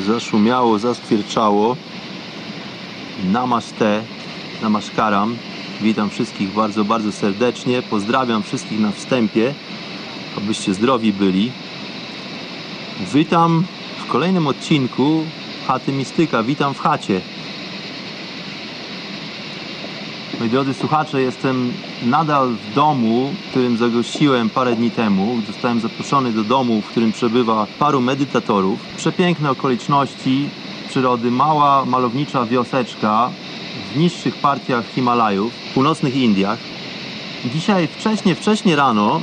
Zaszumiało, zaskwierczało. Namaste, namaskaram. Witam wszystkich bardzo, bardzo serdecznie. Pozdrawiam wszystkich na wstępie, abyście zdrowi byli. Witam w kolejnym odcinku Chaty Mistyka. Witam w chacie. Moi drodzy słuchacze, jestem nadal w domu, w którym zagościłem parę dni temu. Zostałem zaproszony do domu, w którym przebywa paru medytatorów. Przepiękne okoliczności przyrody, mała, malownicza wioseczka w niższych partiach Himalajów, w północnych Indiach. Dzisiaj wcześnie, wcześnie rano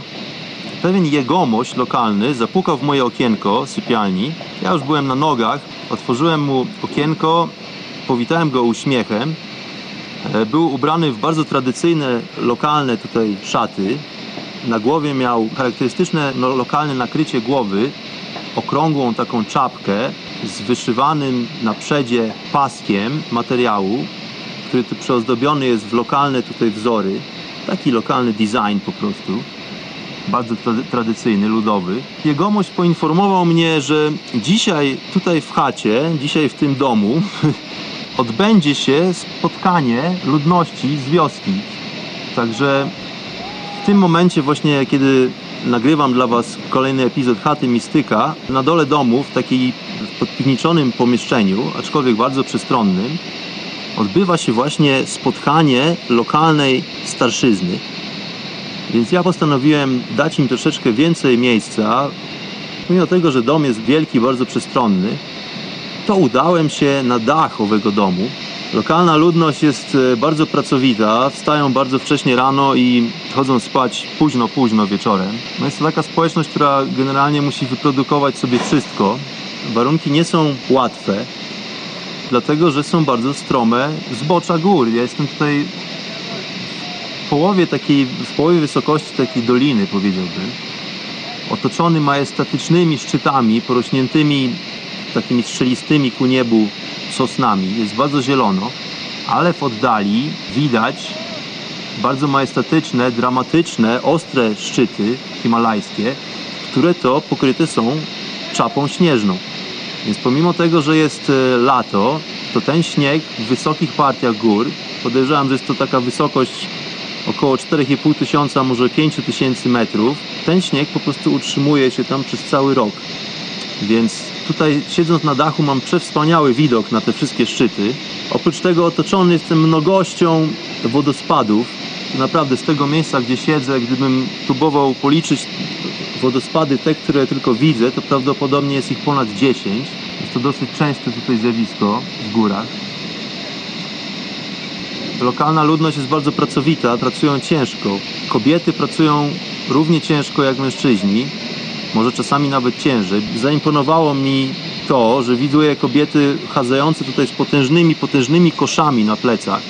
pewien jegomość lokalny zapukał w moje okienko sypialni. Ja już byłem na nogach, otworzyłem mu okienko, powitałem go uśmiechem. E, Był ubrany w bardzo tradycyjne, lokalne tutaj szaty. Na głowie miał charakterystyczne no, lokalne nakrycie głowy, okrągłą taką czapkę z wyszywanym na przedzie paskiem materiału, który tu przeozdobiony jest w lokalne tutaj wzory. Taki lokalny design po prostu bardzo tra- tradycyjny, ludowy. Jegomość poinformował mnie, że dzisiaj tutaj w chacie, dzisiaj w tym domu odbędzie się spotkanie ludności z wioski. Także w tym momencie właśnie, kiedy nagrywam dla Was kolejny epizod Chaty Mistyka, na dole domu, w takiej podpiwniczonym pomieszczeniu, aczkolwiek bardzo przestronnym, odbywa się właśnie spotkanie lokalnej starszyzny. Więc ja postanowiłem dać im troszeczkę więcej miejsca. Mimo tego, że dom jest wielki, bardzo przestronny, to udałem się na dach owego domu. Lokalna ludność jest e, bardzo pracowita, wstają bardzo wcześnie rano i chodzą spać późno, późno wieczorem. No jest to taka społeczność, która generalnie musi wyprodukować sobie wszystko. Warunki nie są łatwe, dlatego że są bardzo strome zbocza gór. Ja jestem tutaj w połowie takiej, w połowie wysokości takiej doliny, powiedziałbym, otoczony majestatycznymi szczytami, porośniętymi takimi strzelistymi ku niebu sosnami. Jest bardzo zielono, ale w oddali widać bardzo majestatyczne, dramatyczne, ostre szczyty himalajskie, które to pokryte są czapą śnieżną. Więc pomimo tego, że jest e, lato, to ten śnieg w wysokich partiach gór, podejrzewam, że jest to taka wysokość około 4,5 tysiąca, może 5 tysięcy metrów, ten śnieg po prostu utrzymuje się tam przez cały rok. Więc tutaj siedząc na dachu mam przewspaniały widok na te wszystkie szczyty. Oprócz tego otoczony jestem mnogością wodospadów. Naprawdę z tego miejsca, gdzie siedzę, gdybym próbował policzyć wodospady, te, które tylko widzę, to prawdopodobnie jest ich ponad 10. Jest to dosyć częste tutaj zjawisko w górach. Lokalna ludność jest bardzo pracowita, pracują ciężko. Kobiety pracują równie ciężko jak mężczyźni, może czasami nawet ciężej. Zaimponowało mi to, że widuję kobiety chadzające tutaj z potężnymi, potężnymi koszami na plecach.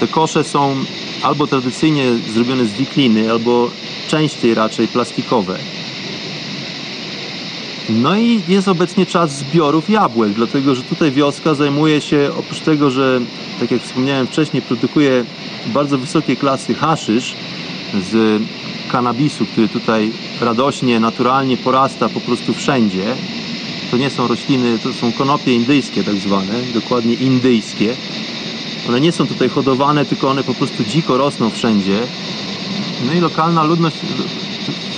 Te kosze są albo tradycyjnie zrobione z wikliny, albo częściej raczej plastikowe. No i jest obecnie czas zbiorów jabłek, dlatego że tutaj wioska zajmuje się, oprócz tego, że tak jak wspomniałem wcześniej, produkuje bardzo wysokiej klasy haszysz z kanabisu, który tutaj radośnie, naturalnie porasta po prostu wszędzie. To nie są rośliny, to są konopie indyjskie tak zwane, dokładnie indyjskie. One nie są tutaj hodowane, tylko one po prostu dziko rosną wszędzie. No i lokalna ludność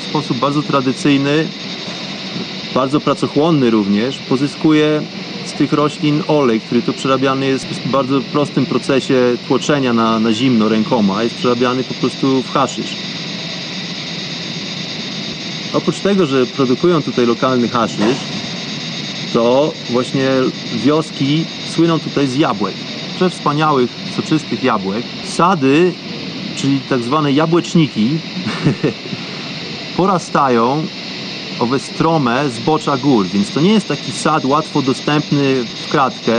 w sposób bardzo tradycyjny bardzo pracochłonny również, pozyskuje z tych roślin olej, który to przerabiany jest w bardzo prostym procesie tłoczenia na, na zimno rękoma. Jest przerabiany po prostu w haszysz. Oprócz tego, że produkują tutaj lokalny haszysz, to właśnie wioski słyną tutaj z jabłek. Przewspaniałych, soczystych jabłek. Sady, czyli tak zwane jabłeczniki, porastają owe strome zbocza gór, więc to nie jest taki sad łatwo dostępny w kratkę,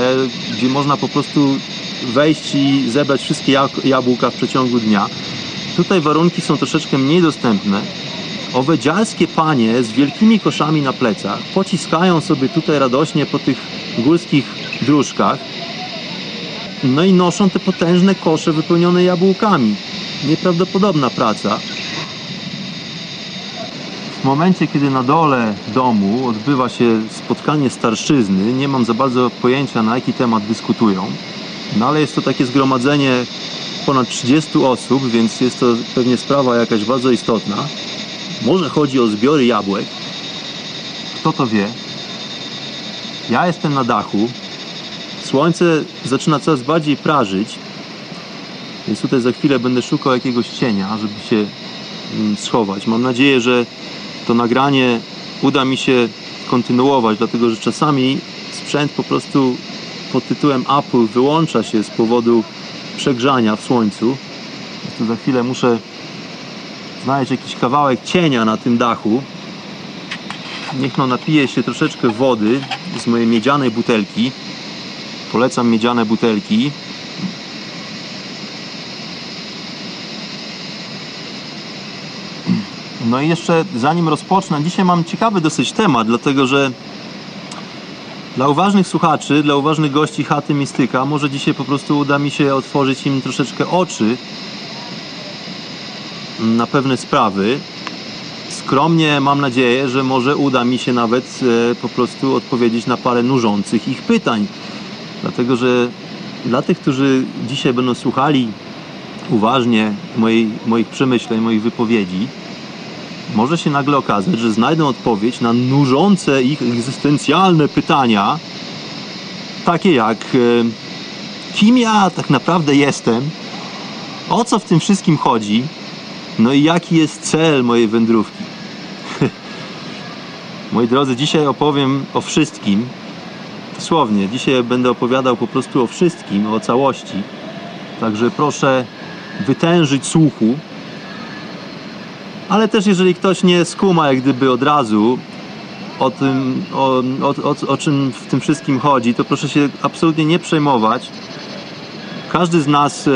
gdzie można po prostu wejść i zebrać wszystkie jabłka w przeciągu dnia. Tutaj warunki są troszeczkę mniej dostępne. Owe dziarskie panie z wielkimi koszami na plecach pociskają sobie tutaj radośnie po tych górskich dróżkach. No i noszą te potężne kosze wypełnione jabłkami. Nieprawdopodobna praca. W momencie, kiedy na dole domu odbywa się spotkanie starszyzny, nie mam za bardzo pojęcia na jaki temat dyskutują, no ale jest to takie zgromadzenie ponad 30 osób, więc jest to pewnie sprawa jakaś bardzo istotna. Może chodzi o zbiory jabłek. Kto to wie? Ja jestem na dachu. Słońce zaczyna coraz bardziej prażyć, więc tutaj za chwilę będę szukał jakiegoś cienia, żeby się mm, schować. Mam nadzieję, że to nagranie uda mi się kontynuować, dlatego że czasami sprzęt po prostu pod tytułem Apple wyłącza się z powodu przegrzania w słońcu. To za chwilę muszę znaleźć jakiś kawałek cienia na tym dachu. Niech no napije się troszeczkę wody z mojej miedzianej butelki. Polecam miedziane butelki. No i jeszcze zanim rozpocznę, dzisiaj mam ciekawy dosyć temat, dlatego że dla uważnych słuchaczy, dla uważnych gości chaty Mistyka, może dzisiaj po prostu uda mi się otworzyć im troszeczkę oczy na pewne sprawy. Skromnie mam nadzieję, że może uda mi się nawet e, po prostu odpowiedzieć na parę nużących ich pytań. Dlatego, że dla tych, którzy dzisiaj będą słuchali uważnie mojej, moich przemyśleń, moich wypowiedzi, może się nagle okazać, że znajdą odpowiedź na nużące ich egzystencjalne pytania, takie jak e, kim ja tak naprawdę jestem, o co w tym wszystkim chodzi, no i jaki jest cel mojej wędrówki. Moi drodzy, dzisiaj opowiem o wszystkim. Dosłownie, dzisiaj będę opowiadał po prostu o wszystkim, o całości. Także proszę wytężyć słuchu, ale też jeżeli ktoś nie skuma jak gdyby od razu o tym, o, o, o, o czym w tym wszystkim chodzi, to proszę się absolutnie nie przejmować. Każdy z nas, e,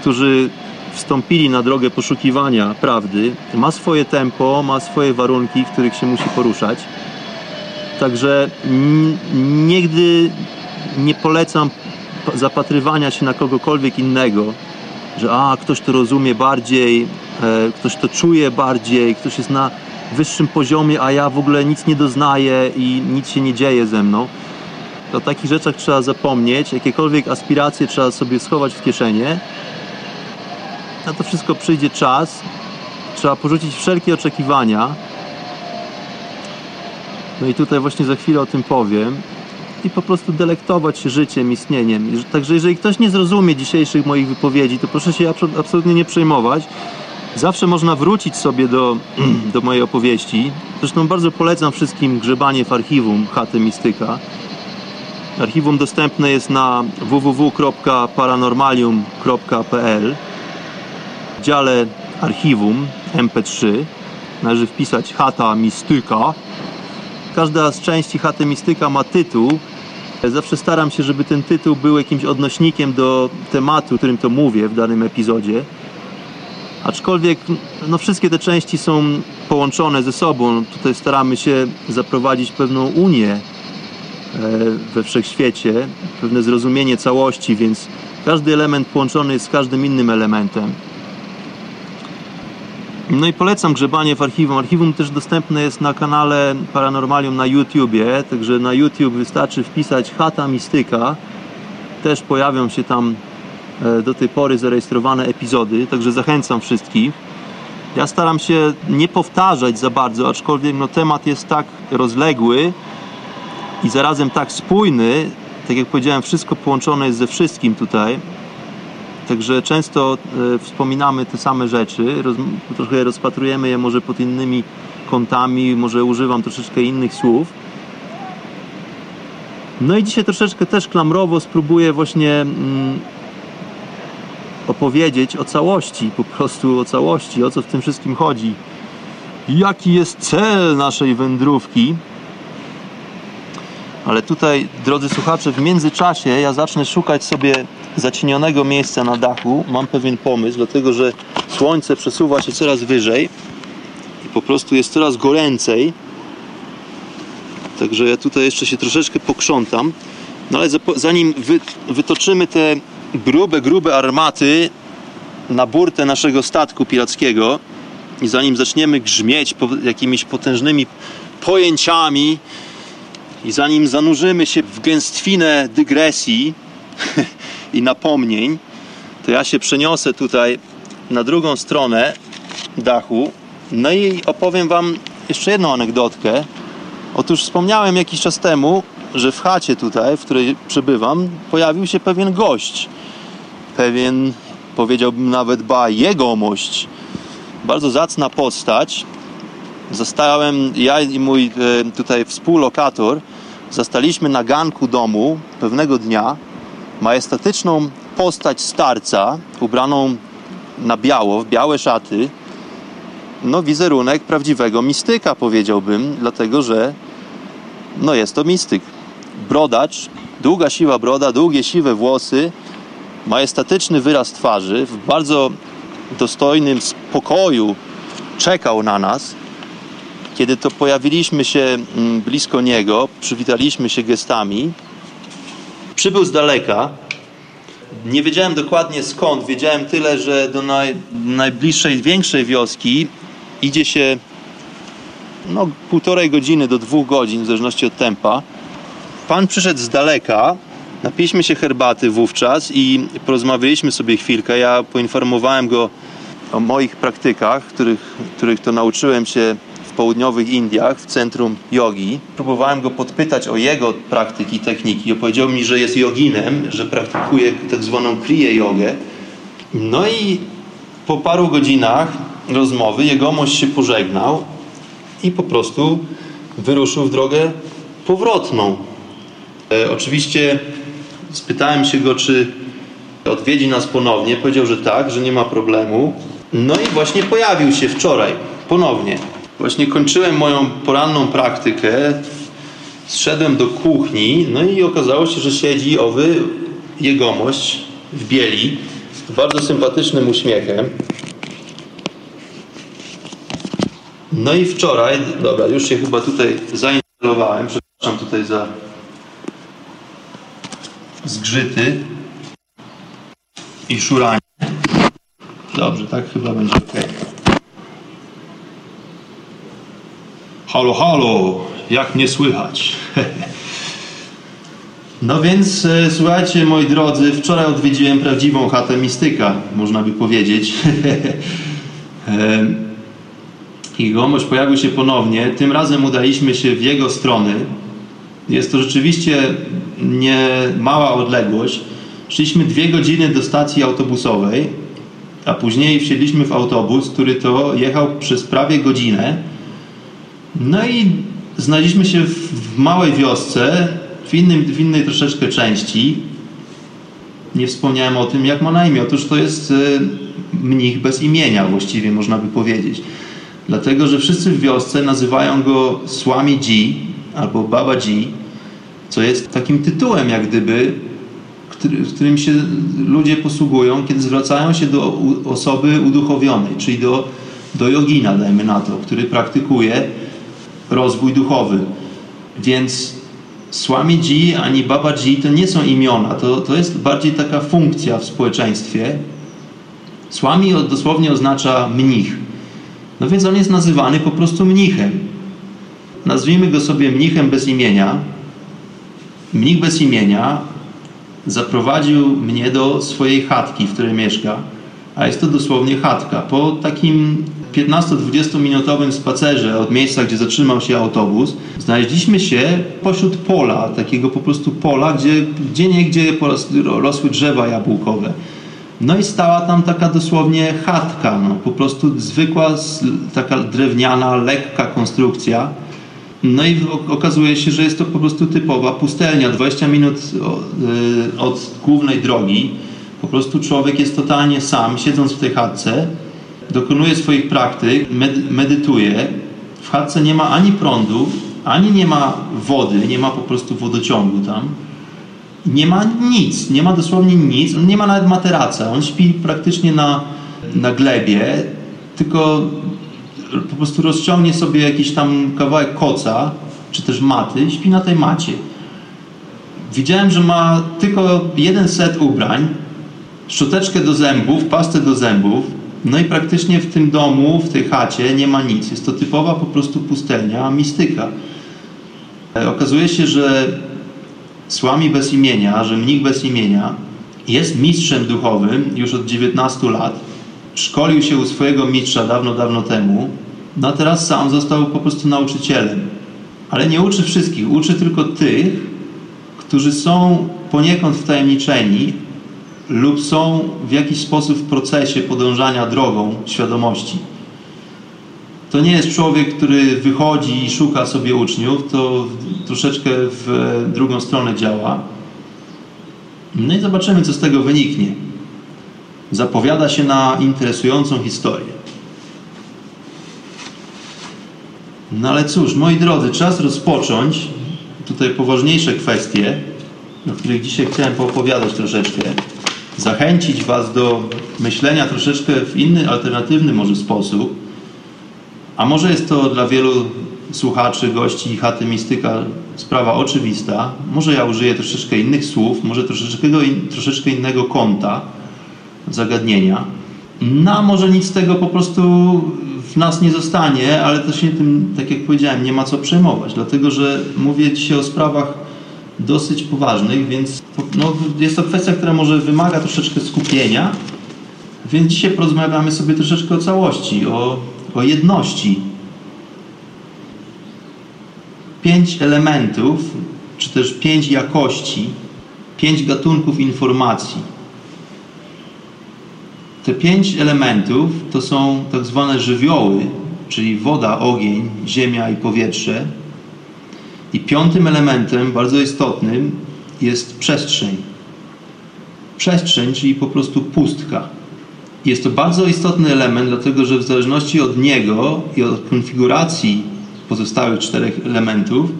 którzy wstąpili na drogę poszukiwania prawdy, ma swoje tempo, ma swoje warunki, w których się musi poruszać. Także nigdy nie polecam zapatrywania się na kogokolwiek innego, że a, ktoś to rozumie bardziej, E, ktoś to czuje bardziej, ktoś jest na wyższym poziomie, a ja w ogóle nic nie doznaję i nic się nie dzieje ze mną. O takich rzeczach trzeba zapomnieć, jakiekolwiek aspiracje trzeba sobie schować w kieszenie. Na to wszystko przyjdzie czas. Trzeba porzucić wszelkie oczekiwania. No i tutaj właśnie za chwilę o tym powiem. I po prostu delektować się życiem, istnieniem. Także jeżeli ktoś nie zrozumie dzisiejszych moich wypowiedzi, to proszę się absolutnie nie przejmować. Zawsze można wrócić sobie do, do mojej opowieści. Zresztą bardzo polecam wszystkim grzebanie w archiwum Chaty Mistyka. Archiwum dostępne jest na www.paranormalium.pl dziale archiwum MP3 należy wpisać Chata Mistyka. Każda z części Chaty Mistyka ma tytuł. Zawsze staram się, żeby ten tytuł był jakimś odnośnikiem do tematu, którym to mówię w danym epizodzie. Aczkolwiek no, wszystkie te części są połączone ze sobą. Tutaj staramy się zaprowadzić pewną unię e, we wszechświecie, pewne zrozumienie całości, więc każdy element połączony jest z każdym innym elementem. No i polecam grzebanie w archiwum. Archiwum też dostępne jest na kanale Paranormalium na YouTubie, także na YouTube wystarczy wpisać Chata Mistyka. Też pojawią się tam E, do tej pory zarejestrowane epizody, także zachęcam wszystkich. Ja staram się nie powtarzać za bardzo, aczkolwiek no, temat jest tak rozległy i zarazem tak spójny, tak jak powiedziałem, wszystko połączone jest ze wszystkim tutaj. Także często e, wspominamy te same rzeczy, roz, trochę rozpatrujemy je może pod innymi kątami, może używam troszeczkę innych słów. No i dzisiaj troszeczkę też klamrowo spróbuję właśnie mm, opowiedzieć o całości, po prostu o całości, o co w tym wszystkim chodzi. Jaki jest cel naszej wędrówki? Ale tutaj, drodzy słuchacze, w międzyczasie ja zacznę szukać sobie zacienionego miejsca na dachu. Mam pewien pomysł, dlatego że słońce przesuwa się coraz wyżej i po prostu jest coraz goręcej. Także ja tutaj jeszcze się troszeczkę pokrzątam. No ale zanim wy, wytoczymy te grube, grube armaty na burtę naszego statku pirackiego i zanim zaczniemy grzmieć jakimiś potężnymi pojęciami i zanim zanurzymy się w gęstwinę dygresji i napomnień, to ja się przeniosę tutaj na drugą stronę dachu no i opowiem Wam jeszcze jedną anegdotkę. Otóż wspomniałem jakiś czas temu, że w chacie tutaj, w której przebywam, pojawił się pewien gość. Pewien, powiedziałbym nawet, ba, jegomość. Bardzo zacna postać. Zostałem, ja i mój e, tutaj współlokator, zastaliśmy na ganku domu pewnego dnia majestatyczną postać starca, ubraną na biało, w białe szaty, no wizerunek prawdziwego mistyka powiedziałbym, dlatego że no jest to mistyk brodacz, długa siwa broda, długie siwe włosy, majestatyczny wyraz twarzy, w bardzo dostojnym spokoju czekał na nas. Kiedy to pojawiliśmy się mm, blisko niego, przywitaliśmy się gestami. Przybył z daleka. Nie wiedziałem dokładnie skąd. Wiedziałem tyle, że do naj, najbliższej, większej wioski idzie się no, półtorej godziny do dwóch godzin, w zależności od tempa. Pan przyszedł z daleka, napiliśmy się herbaty wówczas i porozmawialiśmy sobie chwilkę. Ja poinformowałem go o moich praktykach, których, których to nauczyłem się południowych Indiach, w centrum jogi. Próbowałem go podpytać o jego praktyki, techniki. Opowiedział mi, że jest joginem, że praktykuje tak zwaną kriję jogę. No i po paru godzinach rozmowy jegomość się pożegnał i po prostu wyruszył w drogę powrotną. E, oczywiście spytałem się go, czy odwiedzi nas ponownie. Powiedział, że tak, że nie ma problemu. No i właśnie pojawił się wczoraj, ponownie. Właśnie kończyłem moją poranną praktykę, zszedłem do kuchni, no i okazało się, że siedzi owy jegomość w bieli, z bardzo sympatycznym uśmiechem. No i wczoraj, dobra, już się chyba tutaj zainstalowałem, przepraszam tutaj za zgrzyty i szuranie. Dobrze, tak chyba będzie ok. Halo, halo, jak mnie słychać? No więc e, słuchajcie, moi drodzy, wczoraj odwiedziłem prawdziwą chatę mistyka, można by powiedzieć. I gomość pojawił się ponownie. Tym razem udaliśmy się w jego strony. Jest to rzeczywiście nie mała odległość. Szliśmy dwie godziny do stacji autobusowej, a później wsiedliśmy w autobus, który to jechał przez prawie godzinę. No i znaleźliśmy się w małej wiosce, w, innym, w innej troszeczkę części. Nie wspomniałem o tym, jak ma na imię. Otóż to jest e, mnich bez imienia, właściwie można by powiedzieć. Dlatego, że wszyscy w wiosce nazywają go Swami Ji albo Baba Ji, co jest takim tytułem jak gdyby, który, którym się ludzie posługują, kiedy zwracają się do osoby uduchowionej, czyli do, do jogina, dajmy na to, który praktykuje rozwój duchowy. Więc Swami Ji ani Baba Ji to nie są imiona, to, to jest bardziej taka funkcja w społeczeństwie. Swami dosłownie oznacza mnich. No więc on jest nazywany po prostu mnichem. Nazwijmy go sobie mnichem bez imienia. Mnich bez imienia zaprowadził mnie do swojej chatki, w której mieszka, a jest to dosłownie chatka. Po takim 15-20 minutowym spacerze od miejsca, gdzie zatrzymał się autobus, znaleźliśmy się pośród pola, takiego po prostu pola, gdzie gdzie niegdzie rosły drzewa jabłkowe. No i stała tam taka dosłownie chatka, no, po prostu zwykła, taka drewniana, lekka konstrukcja. No i okazuje się, że jest to po prostu typowa pustelnia, 20 minut y, od głównej drogi. Po prostu człowiek jest totalnie sam, siedząc w tej chatce, dokonuje swoich praktyk, medytuje. W chatce nie ma ani prądu, ani nie ma wody, nie ma po prostu wodociągu tam. Nie ma nic, nie ma dosłownie nic, on nie ma nawet materaca, on śpi praktycznie na, na glebie, tylko po prostu rozciągnie sobie jakiś tam kawałek koca, czy też maty, śpi na tej macie. Widziałem, że ma tylko jeden set ubrań, szczoteczkę do zębów, pastę do zębów, no i praktycznie w tym domu, w tej chacie nie ma nic. Jest to typowa po prostu pustelnia, mistyka. E, okazuje się, że Słami bez imienia, że mnich bez imienia jest mistrzem duchowym już od 19 lat. Szkolił się u swojego mistrza dawno, dawno temu. No a teraz sam został po prostu nauczycielem. Ale nie uczy wszystkich, uczy tylko tych, którzy są poniekąd wtajemniczeni lub są w jakiś sposób w procesie podążania drogą świadomości. To nie jest człowiek, który wychodzi i szuka sobie uczniów, to troszeczkę w drugą stronę działa. No i zobaczymy, co z tego wyniknie. Zapowiada się na interesującą historię. No ale cóż, moi drodzy, czas rozpocząć tutaj poważniejsze kwestie, o których dzisiaj chciałem poopowiadać troszeczkę. Zachęcić Was do myślenia troszeczkę w inny, alternatywny może sposób a może jest to dla wielu słuchaczy, gości chaty mistyka sprawa oczywista. Może ja użyję troszeczkę innych słów, może troszeczkę, troszeczkę innego kąta zagadnienia. No, może nic z tego po prostu w nas nie zostanie, ale też się tym, tak jak powiedziałem, nie ma co przejmować, dlatego że mówię dzisiaj o sprawach dosyć poważnych, więc no, jest to kwestia, która może wymaga troszeczkę skupienia, więc dzisiaj porozmawiamy sobie troszeczkę o całości, o o jedności. Pięć elementów, czy też pięć jakości, pięć gatunków informacji. Te pięć elementów to są tak zwane żywioły, czyli woda, ogień, ziemia i powietrze. I piątym elementem, bardzo istotnym, jest przestrzeń. Przestrzeń, czyli po prostu pustka. Jest to bardzo istotny element, dlatego że w zależności od niego i od konfiguracji pozostałych czterech elementów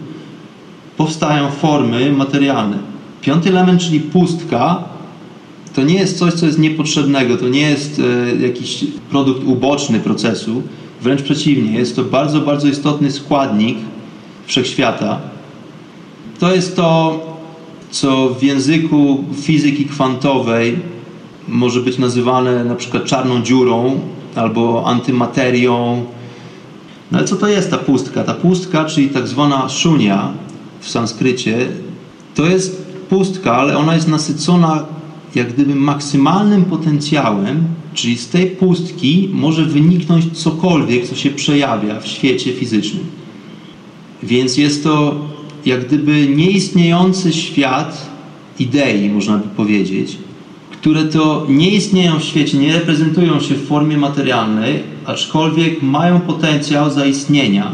powstają formy materialne. Piąty element, czyli pustka, to nie jest coś, co jest niepotrzebnego, to nie jest e, jakiś produkt uboczny procesu, wręcz przeciwnie, jest to bardzo, bardzo istotny składnik wszechświata. To jest to, co w języku fizyki kwantowej może być nazywane na przykład czarną dziurą albo antymaterią. No ale co to jest ta pustka? Ta pustka, czyli tak zwana szunia w sanskrycie, to jest pustka, ale ona jest nasycona jak gdyby maksymalnym potencjałem, czyli z tej pustki może wyniknąć cokolwiek, co się przejawia w świecie fizycznym. Więc jest to jak gdyby nieistniejący świat idei, można by powiedzieć, które to nie istnieją w świecie, nie reprezentują się w formie materialnej, aczkolwiek mają potencjał zaistnienia.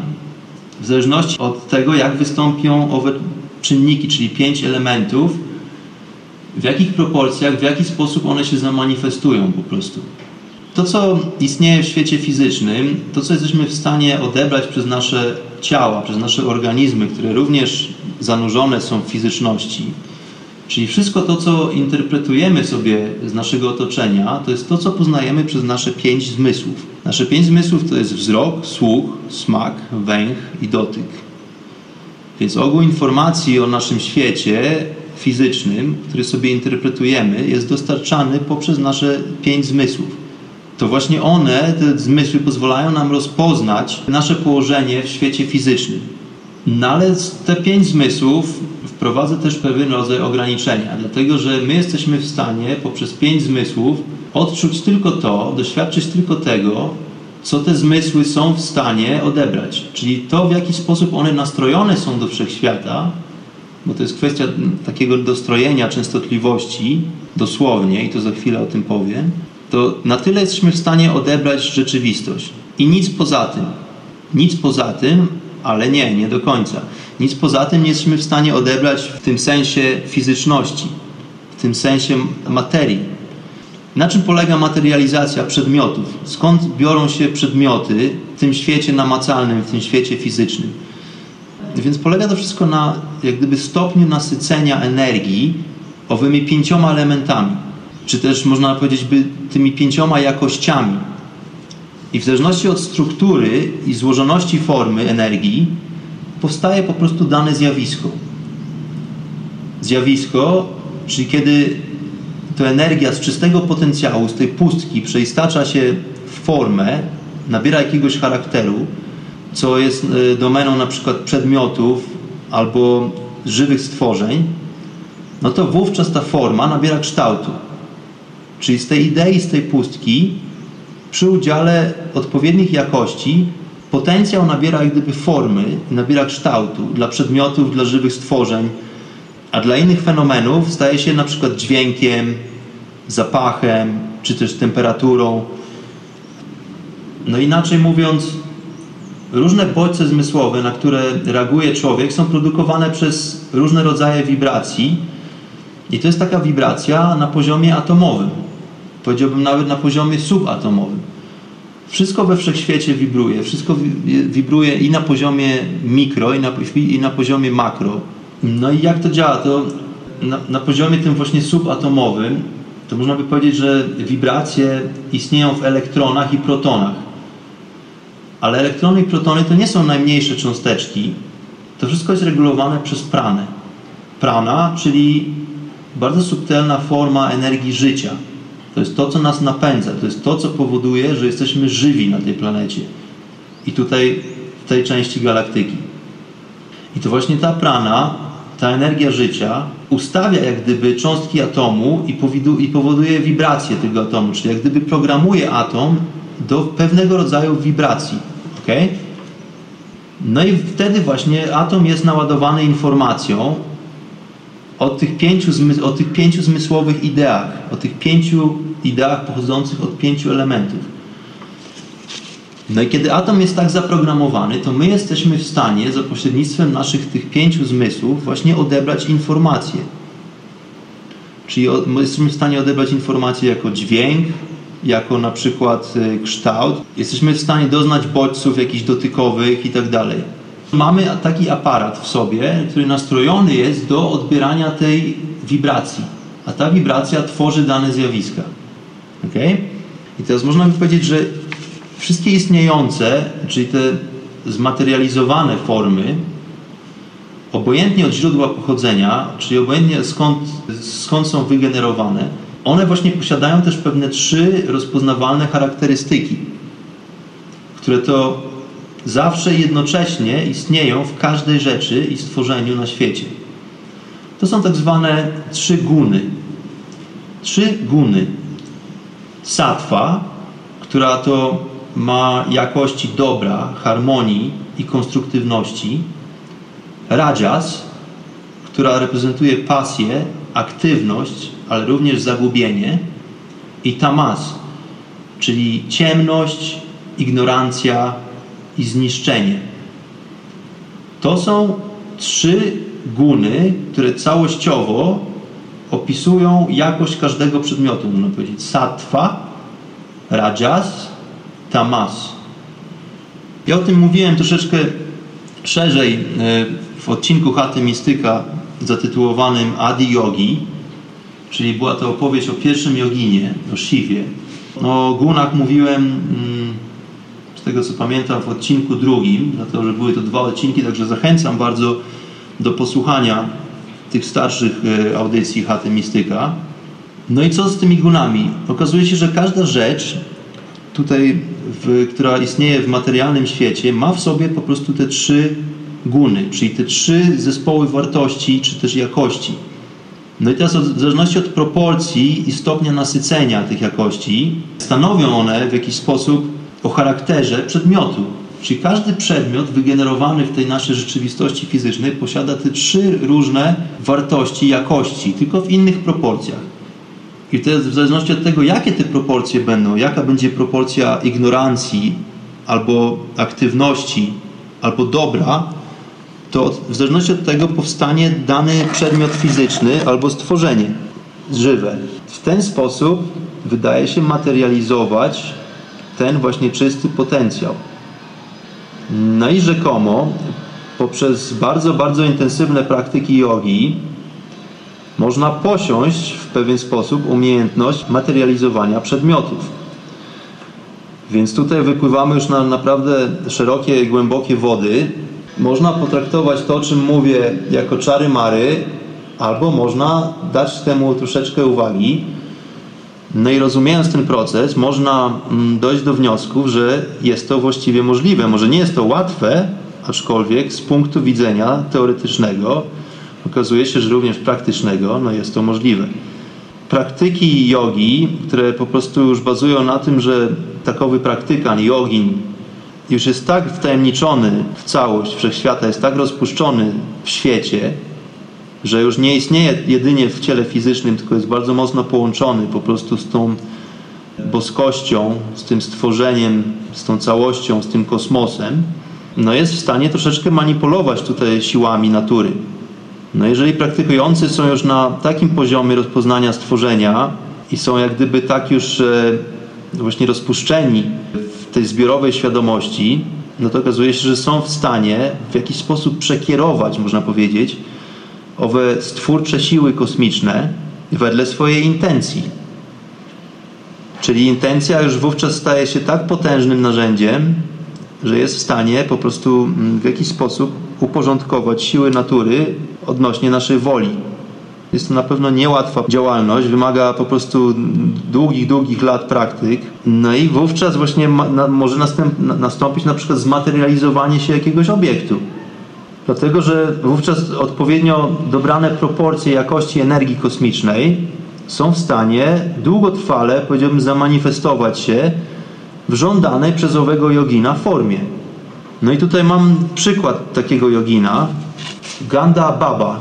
W zależności od tego, jak wystąpią owe czynniki, czyli pięć elementów, w jakich proporcjach, w jaki sposób one się zamanifestują po prostu. To, co istnieje w świecie fizycznym, to, co jesteśmy w stanie odebrać przez nasze ciała, przez nasze organizmy, które również zanurzone są w fizyczności, Czyli wszystko to, co interpretujemy sobie z naszego otoczenia, to jest to, co poznajemy przez nasze pięć zmysłów. Nasze pięć zmysłów to jest wzrok, słuch, smak, węch i dotyk. Więc ogół informacji o naszym świecie fizycznym, który sobie interpretujemy, jest dostarczany poprzez nasze pięć zmysłów. To właśnie one, te zmysły, pozwalają nam rozpoznać nasze położenie w świecie fizycznym. No ale te pięć zmysłów wprowadza też pewien rodzaj ograniczenia, dlatego że my jesteśmy w stanie poprzez pięć zmysłów odczuć tylko to, doświadczyć tylko tego, co te zmysły są w stanie odebrać. Czyli to, w jaki sposób one nastrojone są do wszechświata, bo to jest kwestia takiego dostrojenia częstotliwości, dosłownie, i to za chwilę o tym powiem, to na tyle jesteśmy w stanie odebrać rzeczywistość. I nic poza tym. Nic poza tym, ale nie, nie do końca. Nic poza tym nie jesteśmy w stanie odebrać w tym sensie fizyczności, w tym sensie materii. Na czym polega materializacja przedmiotów? Skąd biorą się przedmioty w tym świecie namacalnym, w tym świecie fizycznym? Więc polega to wszystko na jak gdyby stopniu nasycenia energii owymi pięcioma elementami, czy też można powiedzieć by tymi pięcioma jakościami. I w zależności od struktury i złożoności formy energii powstaje po prostu dane zjawisko. Zjawisko, czyli kiedy to energia z czystego potencjału, z tej pustki przeistacza się w formę, nabiera jakiegoś charakteru, co jest e, domeną na przykład przedmiotów albo żywych stworzeń, no to wówczas ta forma nabiera kształtu. Czyli z tej idei, z tej pustki, przy udziale odpowiednich jakości, potencjał nabiera jak gdyby formy, nabiera kształtu dla przedmiotów, dla żywych stworzeń, a dla innych fenomenów staje się na przykład dźwiękiem, zapachem, czy też temperaturą. No inaczej mówiąc, różne bodźce zmysłowe, na które reaguje człowiek, są produkowane przez różne rodzaje wibracji. I to jest taka wibracja na poziomie atomowym. Powiedziałbym nawet na poziomie subatomowym. Wszystko we wszechświecie wibruje. Wszystko wibruje i na poziomie mikro, i na, i na poziomie makro. No i jak to działa? To na, na poziomie tym właśnie subatomowym to można by powiedzieć, że wibracje istnieją w elektronach i protonach. Ale elektrony i protony to nie są najmniejsze cząsteczki. To wszystko jest regulowane przez pranę. Prana, czyli bardzo subtelna forma energii życia. To jest to, co nas napędza. To jest to, co powoduje, że jesteśmy żywi na tej planecie. I tutaj, w tej części galaktyki. I to właśnie ta prana ta energia życia ustawia jak gdyby cząstki atomu i powoduje wibrację tego atomu, czyli jak gdyby programuje atom do pewnego rodzaju wibracji. Okay? No i wtedy właśnie atom jest naładowany informacją o tych pięciu, o tych pięciu zmysłowych ideach, o tych pięciu ideach pochodzących od pięciu elementów. No i kiedy atom jest tak zaprogramowany, to my jesteśmy w stanie za pośrednictwem naszych tych pięciu zmysłów właśnie odebrać informacje. Czyli my jesteśmy w stanie odebrać informacje jako dźwięk, jako na przykład y, kształt. Jesteśmy w stanie doznać bodźców jakichś dotykowych i tak dalej. Mamy taki aparat w sobie, który nastrojony jest do odbierania tej wibracji, a ta wibracja tworzy dane zjawiska. Okay? I teraz można by powiedzieć, że wszystkie istniejące, czyli te zmaterializowane formy, obojętnie od źródła pochodzenia, czyli obojętnie skąd, skąd są wygenerowane, one właśnie posiadają też pewne trzy rozpoznawalne charakterystyki, które to zawsze jednocześnie istnieją w każdej rzeczy i stworzeniu na świecie. To są tak zwane trzy guny. Trzy guny. Satwa, która to ma jakości dobra, harmonii i konstruktywności. Rajas, która reprezentuje pasję, aktywność, ale również zagubienie. I tamas, czyli ciemność, ignorancja i zniszczenie. To są trzy guny, które całościowo opisują jakość każdego przedmiotu, można powiedzieć. Sattva, rajas, tamas. Ja o tym mówiłem troszeczkę szerzej e, w odcinku Chaty Mistyka zatytułowanym Adi Yogi, czyli była to opowieść o pierwszym joginie, o Shiwie. O gunach mówiłem, mm, z tego co pamiętam, w odcinku drugim, dlatego że były to dwa odcinki, także zachęcam bardzo do posłuchania tych starszych e, audycji Chaty Mistyka. No i co z tymi gunami? Okazuje się, że każda rzecz tutaj, w, która istnieje w materialnym świecie, ma w sobie po prostu te trzy guny, czyli te trzy zespoły wartości czy też jakości. No i teraz w zależności od proporcji i stopnia nasycenia tych jakości, stanowią one w jakiś sposób o charakterze przedmiotu. Czyli każdy przedmiot wygenerowany w tej naszej rzeczywistości fizycznej posiada te trzy różne wartości, jakości, tylko w innych proporcjach. I to w zależności od tego, jakie te proporcje będą, jaka będzie proporcja ignorancji, albo aktywności, albo dobra, to w zależności od tego powstanie dany przedmiot fizyczny albo stworzenie żywe. W ten sposób wydaje się materializować ten właśnie czysty potencjał. No i rzekomo poprzez bardzo, bardzo intensywne praktyki jogi można posiąść w pewien sposób umiejętność materializowania przedmiotów. Więc tutaj wypływamy już na naprawdę szerokie, głębokie wody. Można potraktować to, o czym mówię, jako czary mary, albo można dać temu troszeczkę uwagi. No i rozumiejąc ten proces, można mm, dojść do wniosków, że jest to właściwie możliwe. Może nie jest to łatwe, aczkolwiek z punktu widzenia teoretycznego okazuje się, że również praktycznego no jest to możliwe. Praktyki jogi, które po prostu już bazują na tym, że takowy praktykan, jogin, już jest tak wtajemniczony w całość wszechświata, jest tak rozpuszczony w świecie, że już nie istnieje jedynie w ciele fizycznym, tylko jest bardzo mocno połączony po prostu z tą boskością, z tym stworzeniem, z tą całością, z tym kosmosem, no jest w stanie troszeczkę manipulować tutaj siłami natury. No jeżeli praktykujący są już na takim poziomie rozpoznania stworzenia i są jak gdyby tak już e, właśnie rozpuszczeni w tej zbiorowej świadomości, no to okazuje się, że są w stanie w jakiś sposób przekierować, można powiedzieć, owe stwórcze siły kosmiczne wedle swojej intencji. Czyli intencja już wówczas staje się tak potężnym narzędziem, że jest w stanie po prostu mm, w jakiś sposób uporządkować siły natury odnośnie naszej woli. Jest to na pewno niełatwa działalność, wymaga po prostu długich, długich lat praktyk. No i wówczas właśnie ma, na, może następ, na, nastąpić na przykład zmaterializowanie się jakiegoś obiektu. Dlatego, że wówczas odpowiednio dobrane proporcje jakości energii kosmicznej są w stanie długotrwale, powiedziałbym, zamanifestować się w żądanej przez owego jogina formie. No i tutaj mam przykład takiego jogina, Ganda Baba,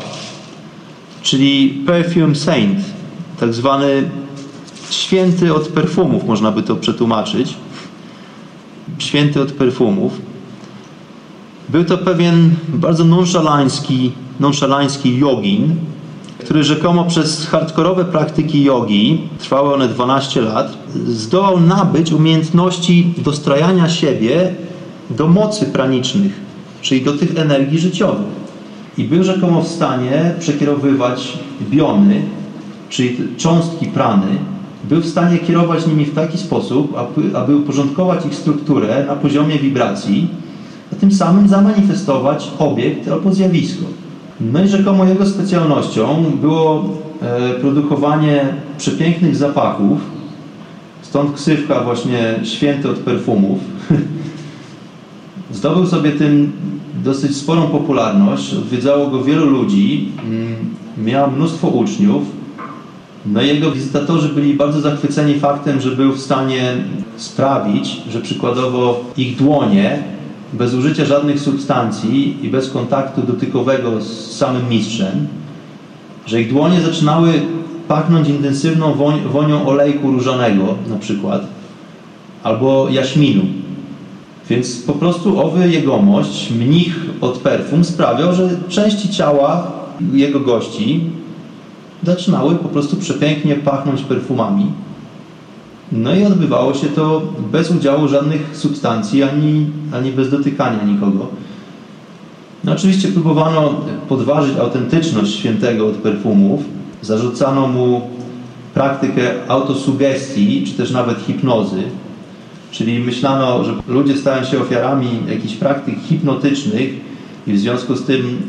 czyli Perfume Saint, tak zwany święty od perfumów, można by to przetłumaczyć. Święty od perfumów. Był to pewien bardzo nonszalański, nonszalański jogin, który rzekomo przez hardkorowe praktyki jogi, trwały one 12 lat, zdołał nabyć umiejętności dostrajania siebie do mocy pranicznych, czyli do tych energii życiowych. I był rzekomo w stanie przekierowywać biony, czyli cząstki prany, był w stanie kierować nimi w taki sposób, aby, aby uporządkować ich strukturę na poziomie wibracji, tym samym zamanifestować obiekt albo zjawisko. No i rzekomo jego specjalnością było e, produkowanie przepięknych zapachów, stąd ksywka właśnie święty od perfumów. Zdobył sobie tym dosyć sporą popularność, odwiedzało go wielu ludzi, mm, miał mnóstwo uczniów. No jego wizytatorzy byli bardzo zachwyceni faktem, że był w stanie sprawić, że przykładowo ich dłonie bez użycia żadnych substancji i bez kontaktu dotykowego z samym mistrzem, że ich dłonie zaczynały pachnąć intensywną woń, wonią olejku różanego na przykład, albo jaśminu. Więc po prostu owy jegomość, mnich od perfum sprawiał, że części ciała jego gości zaczynały po prostu przepięknie pachnąć perfumami. No i odbywało się to bez udziału żadnych substancji, ani, ani bez dotykania nikogo. No oczywiście próbowano podważyć autentyczność świętego od perfumów. Zarzucano mu praktykę autosugestii, czy też nawet hipnozy. Czyli myślano, że ludzie stają się ofiarami jakichś praktyk hipnotycznych i w związku z tym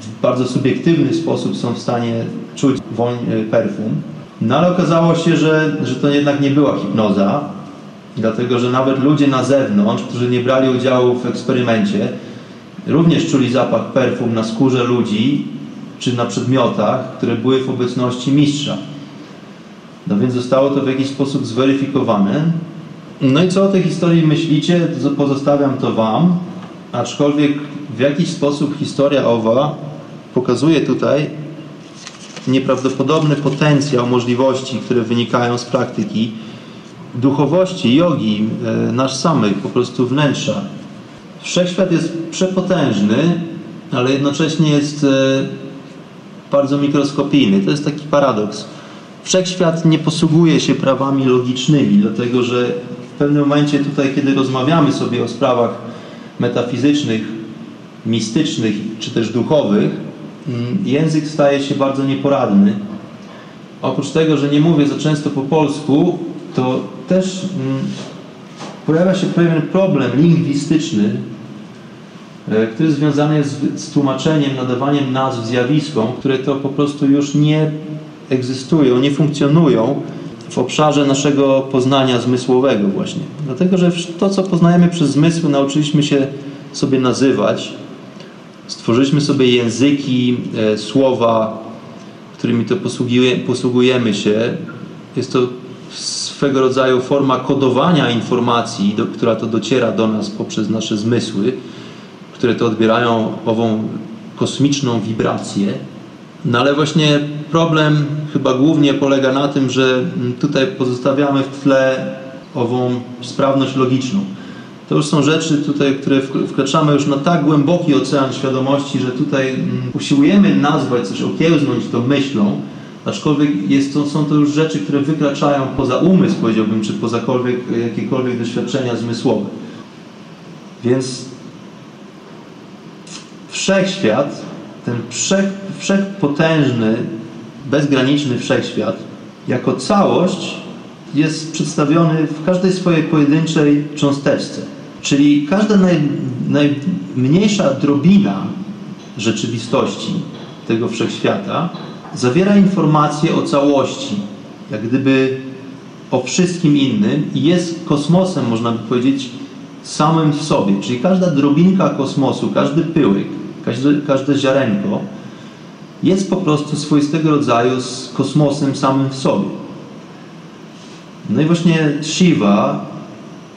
w bardzo subiektywny sposób są w stanie czuć woń e, perfum. No ale okazało się, że, że to jednak nie była hipnoza, dlatego że nawet ludzie na zewnątrz, którzy nie brali udziału w eksperymencie, również czuli zapach perfum na skórze ludzi czy na przedmiotach, które były w obecności mistrza. No więc zostało to w jakiś sposób zweryfikowane No i co o tej historii myślicie? Pozostawiam to Wam. Aczkolwiek w jakiś sposób historia owa pokazuje tutaj nieprawdopodobny potencjał możliwości, które wynikają z praktyki duchowości, jogi, e, nasz samych, po prostu wnętrza. Wszechświat jest przepotężny, ale jednocześnie jest e, bardzo mikroskopijny. To jest taki paradoks. Wszechświat nie posługuje się prawami logicznymi, dlatego że w pewnym momencie tutaj, kiedy rozmawiamy sobie o sprawach metafizycznych, mistycznych czy też duchowych, język staje się bardzo nieporadny. Oprócz tego, że nie mówię za często po polsku, to też mm, pojawia się pewien problem lingwistyczny, e, który związany jest z tłumaczeniem, nadawaniem nazw zjawiskom, które to po prostu już nie egzystują, nie funkcjonują w obszarze naszego poznania zmysłowego właśnie. Dlatego, że to, co poznajemy przez zmysły, nauczyliśmy się sobie nazywać. Stworzyliśmy sobie języki, e, słowa, którymi to posługujemy się. Jest to swego rodzaju forma kodowania informacji, do, która to dociera do nas poprzez nasze zmysły, które to odbierają ową kosmiczną wibrację. No ale właśnie problem chyba głównie polega na tym, że tutaj pozostawiamy w tle ową sprawność logiczną. To już są rzeczy tutaj, które wkraczamy już na tak głęboki ocean świadomości, że tutaj usiłujemy nazwać coś, okiełznąć to myślą, aczkolwiek jest to, są to już rzeczy, które wykraczają poza umysł, powiedziałbym, czy pozakolwiek jakiekolwiek doświadczenia zmysłowe. Więc wszechświat, ten wszech, wszechpotężny, bezgraniczny wszechświat, jako całość jest przedstawiony w każdej swojej pojedynczej cząsteczce. Czyli każda naj, najmniejsza drobina rzeczywistości tego wszechświata zawiera informacje o całości, jak gdyby o wszystkim innym i jest kosmosem, można by powiedzieć, samym w sobie. Czyli każda drobinka kosmosu, każdy pyłek, każde, każde ziarenko jest po prostu swoistego rodzaju z kosmosem samym w sobie. No i właśnie Shiva,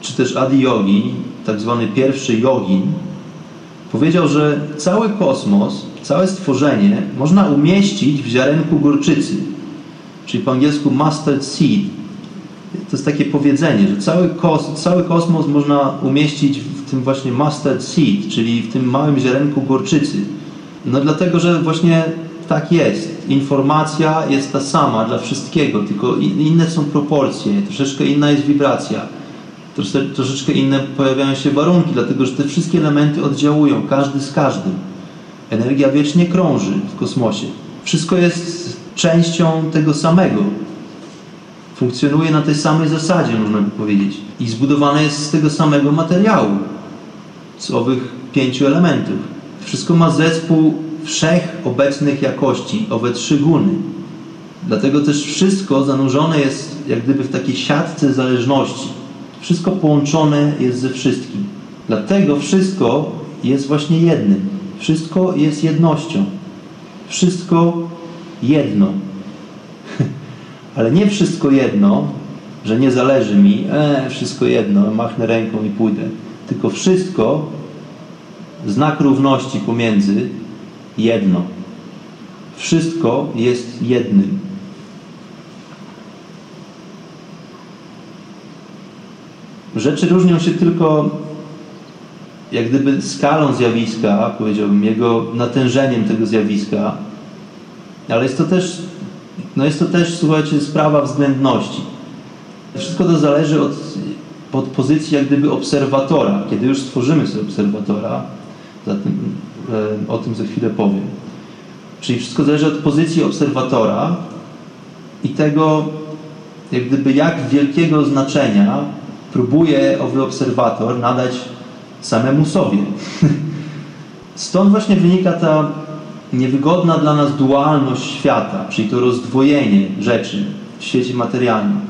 czy też Adi Yogi, tak zwany pierwszy yogin, powiedział, że cały kosmos, całe stworzenie można umieścić w ziarenku gorczycy, czyli po angielsku mustard seed. To jest takie powiedzenie, że cały, kos, cały kosmos można umieścić w tym właśnie mustard seed, czyli w tym małym ziarenku gorczycy. No dlatego, że właśnie tak jest. Informacja jest ta sama dla wszystkiego, tylko inne są proporcje, troszeczkę inna jest wibracja, troszeczkę inne pojawiają się warunki, dlatego że te wszystkie elementy oddziałują, każdy z każdym. Energia wiecznie krąży w kosmosie. Wszystko jest częścią tego samego. Funkcjonuje na tej samej zasadzie, można by powiedzieć. I zbudowane jest z tego samego materiału, z owych pięciu elementów. Wszystko ma zespół wszechobecnych jakości, owe trzy guny. Dlatego też wszystko zanurzone jest jak gdyby w takiej siatce zależności. Wszystko połączone jest ze wszystkim. Dlatego wszystko jest właśnie jednym. Wszystko jest jednością. Wszystko jedno. Ale nie wszystko jedno, że nie zależy mi, e, wszystko jedno, machnę ręką i pójdę. Tylko wszystko, znak równości pomiędzy jedno. Wszystko jest jednym. Rzeczy różnią się tylko jak gdyby skalą zjawiska, powiedziałbym, jego natężeniem tego zjawiska, ale jest to też, no jest to też, słuchajcie, sprawa względności. Wszystko to zależy od, od pozycji jak gdyby obserwatora. Kiedy już stworzymy sobie obserwatora, zatem o tym za chwilę powiem. Czyli wszystko zależy od pozycji obserwatora i tego, jak gdyby jak wielkiego znaczenia próbuje owy obserwator nadać samemu sobie. Stąd właśnie wynika ta niewygodna dla nas dualność świata, czyli to rozdwojenie rzeczy w świecie materialnym.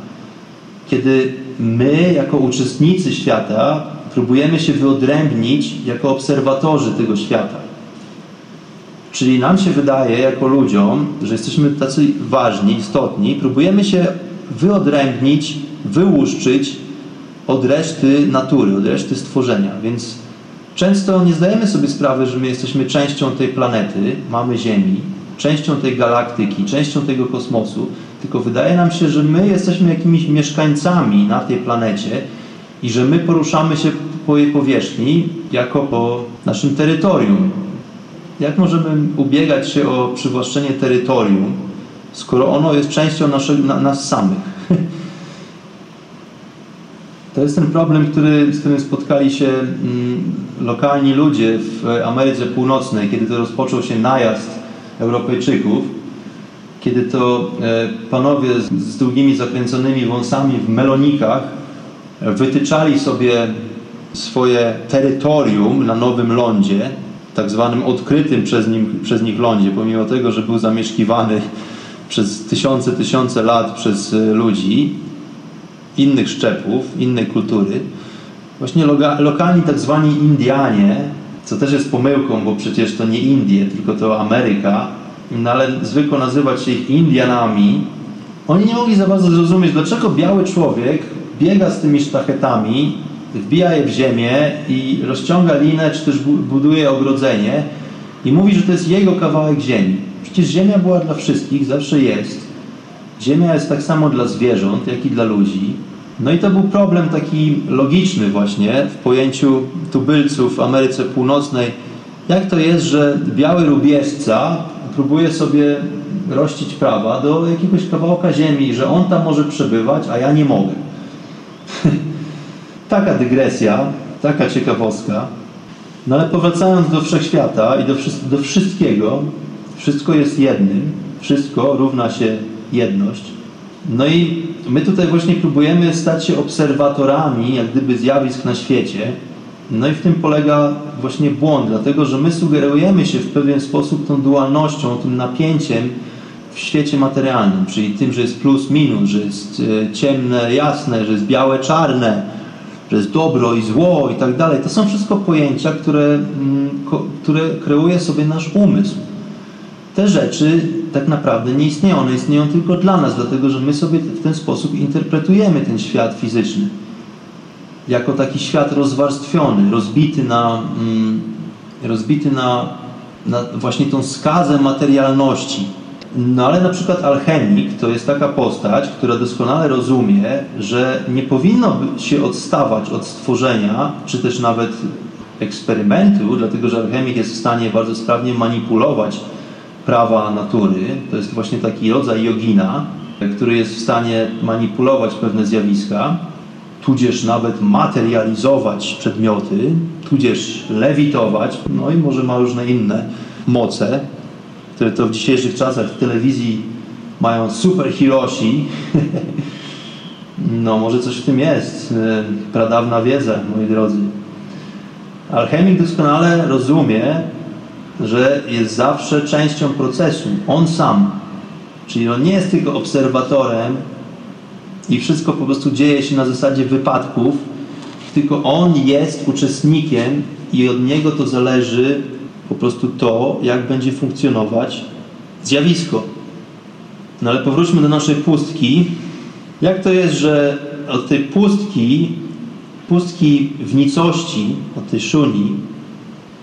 Kiedy my, jako uczestnicy świata, próbujemy się wyodrębnić jako obserwatorzy tego świata. Czyli nam się wydaje, jako ludziom, że jesteśmy tacy ważni, istotni, próbujemy się wyodrębnić, wyłuszczyć od reszty natury, od reszty stworzenia. Więc często nie zdajemy sobie sprawy, że my jesteśmy częścią tej planety, mamy Ziemi, częścią tej galaktyki, częścią tego kosmosu, tylko wydaje nam się, że my jesteśmy jakimiś mieszkańcami na tej planecie i że my poruszamy się po jej powierzchni jako po naszym terytorium. Jak możemy ubiegać się o przywłaszczenie terytorium, skoro ono jest częścią naszego, na, nas samych? To jest ten problem, który, z którym spotkali się mm, lokalni ludzie w Ameryce Północnej, kiedy to rozpoczął się najazd Europejczyków, kiedy to e, panowie z, długimi zakręconymi wąsami w melonikach wytyczali sobie swoje terytorium na Nowym Lądzie, tak zwanym odkrytym przez, nim, przez nich lądzie, pomimo tego, że był zamieszkiwany przez tysiące, tysiące lat przez e, ludzi innych szczepów, innej kultury. Właśnie loga, lokalni tak zwani Indianie, co też jest pomyłką, bo przecież to nie Indie, tylko to Ameryka, no ale zwykło nazywać się ich Indianami, oni nie mogli za bardzo zrozumieć, dlaczego biały człowiek biega z tymi sztachetami, wbija je w ziemię i rozciąga linę, czy też buduje ogrodzenie i mówi, że to jest jego kawałek ziemi. Przecież ziemia była dla wszystkich, zawsze jest. Ziemia jest tak samo dla zwierząt, jak i dla ludzi. No i to był problem taki logiczny właśnie w pojęciu tubylców w Ameryce Północnej. Jak to jest, że biały rubieżca próbuje sobie rościć prawa do jakiegoś kawałka ziemi, że on tam może przebywać, a ja nie mogę. taka dygresja, taka ciekawostka. No ale powracając do wszechświata i do, do wszystkiego, wszystko jest jednym, wszystko równa się jedność. No i my tutaj właśnie próbujemy stać się obserwatorami, jak gdyby zjawisk na świecie. No i w tym polega właśnie błąd, dlatego że my sugerujemy się w pewien sposób tą dualnością, tym napięciem w świecie materialnym, czyli tym, że jest plus, minus, że jest e, ciemne, jasne, że jest białe, czarne, że jest dobro i zło i tak dalej. To są wszystko pojęcia, które, mm, które kreuje sobie nasz umysł. Te rzeczy tak naprawdę nie istnieją, one istnieją tylko dla nas, dlatego że my sobie w ten sposób interpretujemy ten świat fizyczny. Jako taki świat rozwarstwiony, rozbity na, mm, rozbity na, na właśnie tą skazę materialności. No ale na przykład alchemik to jest taka postać, która doskonale rozumie, że nie powinno się odstawać od stworzenia, czy też nawet eksperymentu, dlatego że alchemik jest w stanie bardzo sprawnie manipulować prawa natury. To jest właśnie taki rodzaj jogina, który jest w stanie manipulować pewne zjawiska, tudzież nawet materializować przedmioty, tudzież lewitować, no i może ma różne inne moce, które to w dzisiejszych czasach w telewizji mają super Hiroshi. No, może coś w tym jest. Pradawna wiedza, moi drodzy. Alchemik doskonale rozumie, że jest zawsze częścią procesu. On sam. Czyli on nie jest tylko obserwatorem i wszystko po prostu dzieje się na zasadzie wypadków, tylko on jest uczestnikiem i od niego to zależy po prostu to, jak będzie funkcjonować zjawisko. No ale powróćmy do naszej pustki. Jak to jest, że od tej pustki, pustki w nicości, od tej szuni,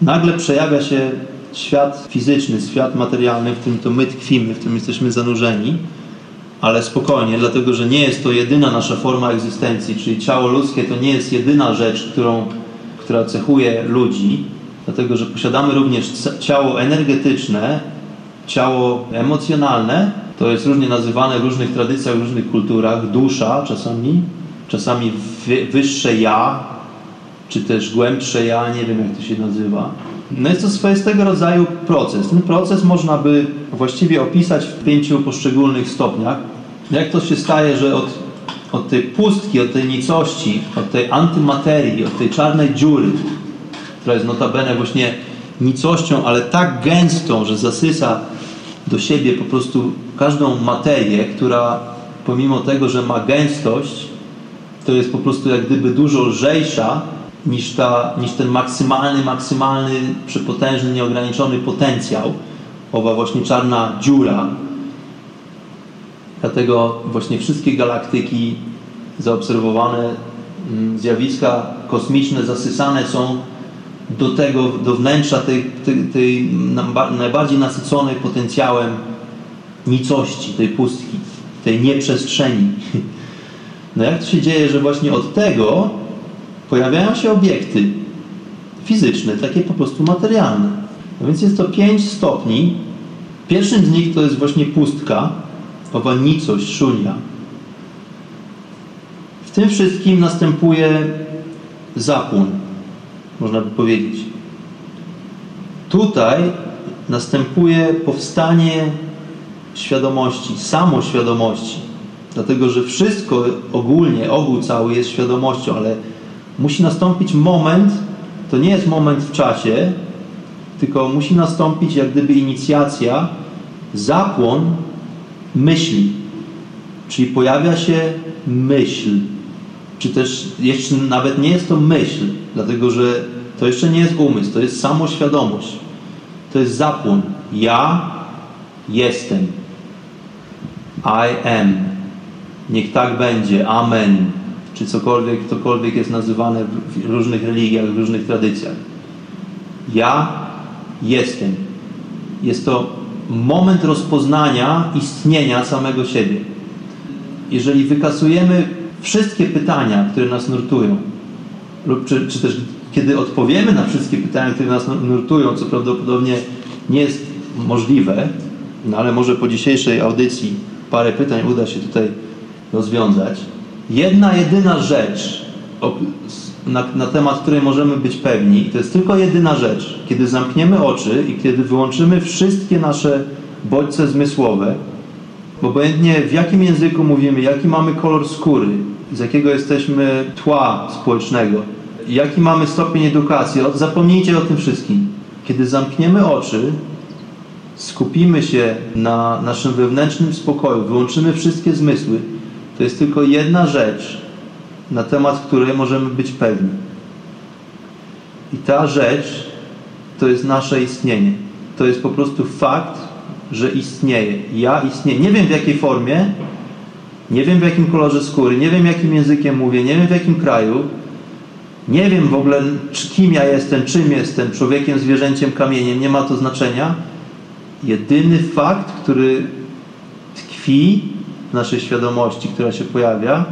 nagle przejawia się świat fizyczny, świat materialny, w którym to my tkwimy, w którym jesteśmy zanurzeni, ale spokojnie, dlatego że nie jest to jedyna nasza forma egzystencji, czyli ciało ludzkie to nie jest jedyna rzecz, którą, która cechuje ludzi, dlatego że posiadamy również ciało energetyczne, ciało emocjonalne, to jest różnie nazywane w różnych tradycjach, w różnych kulturach, dusza czasami, czasami wyższe ja, czy też głębsze ja, nie wiem jak to się nazywa. No jest to swoistego rodzaju proces. Ten proces można by właściwie opisać w pięciu poszczególnych stopniach. Jak to się staje, że od, od tej pustki, od tej nicości, od tej antymaterii, od tej czarnej dziury, która jest notabene właśnie nicością, ale tak gęstą, że zasysa do siebie po prostu każdą materię, która pomimo tego, że ma gęstość, to jest po prostu jak gdyby dużo lżejsza niż, ta, niż ten maksymalny, maksymalny, przepotężny, nieograniczony potencjał, owa właśnie czarna dziura. Dlatego właśnie wszystkie galaktyki zaobserwowane mm, zjawiska kosmiczne zasysane są do tego, do wnętrza tej, tej, tej najbardziej nasyconej potencjałem nicości, tej pustki, tej nieprzestrzeni. No jak to się dzieje, że właśnie od tego pojawiają się obiekty fizyczne, takie po prostu materialne. No więc jest to pięć stopni. Pierwszym z nich to jest właśnie pustka, owa nicość, szunia. W tym wszystkim następuje zapłon, można by powiedzieć. Tutaj następuje powstanie świadomości, samoświadomości. Dlatego, że wszystko ogólnie, ogół cały jest świadomością, ale musi nastąpić moment, to nie jest moment w czasie, tylko musi nastąpić jak gdyby inicjacja, zapłon myśli. Czyli pojawia się myśl. Czy też jeszcze nawet nie jest to myśl, dlatego że to jeszcze nie jest umysł, to jest samoświadomość. To jest zapłon. Ja jestem. I am. Niech tak będzie. Amen. Czy cokolwiek, cokolwiek jest nazywane w różnych religiach, w różnych tradycjach. Ja jestem. Jest to moment rozpoznania istnienia samego siebie. Jeżeli wykasujemy wszystkie pytania, które nas nurtują, lub czy, czy też kiedy odpowiemy na wszystkie pytania, które nas nurtują, co prawdopodobnie nie jest możliwe, no ale może po dzisiejszej audycji parę pytań uda się tutaj rozwiązać. Jedna, jedyna rzecz, na, na, temat której możemy być pewni, to jest tylko jedyna rzecz, kiedy zamkniemy oczy i kiedy wyłączymy wszystkie nasze bodźce zmysłowe, obojętnie w jakim języku mówimy, jaki mamy kolor skóry, z jakiego jesteśmy tła społecznego, jaki mamy stopień edukacji, zapomnijcie o tym wszystkim. Kiedy zamkniemy oczy, skupimy się na naszym wewnętrznym spokoju, wyłączymy wszystkie zmysły, to jest tylko jedna rzecz, na temat której możemy być pewni. I ta rzecz to jest nasze istnienie. To jest po prostu fakt, że istnieje. Ja istnieję. Nie wiem w jakiej formie, nie wiem w jakim kolorze skóry, nie wiem jakim językiem mówię, nie wiem w jakim kraju, nie wiem w ogóle kim ja jestem, czym jestem, człowiekiem, zwierzęciem, kamieniem, nie ma to znaczenia. Jedyny fakt, który tkwi naszej świadomości, która się pojawia,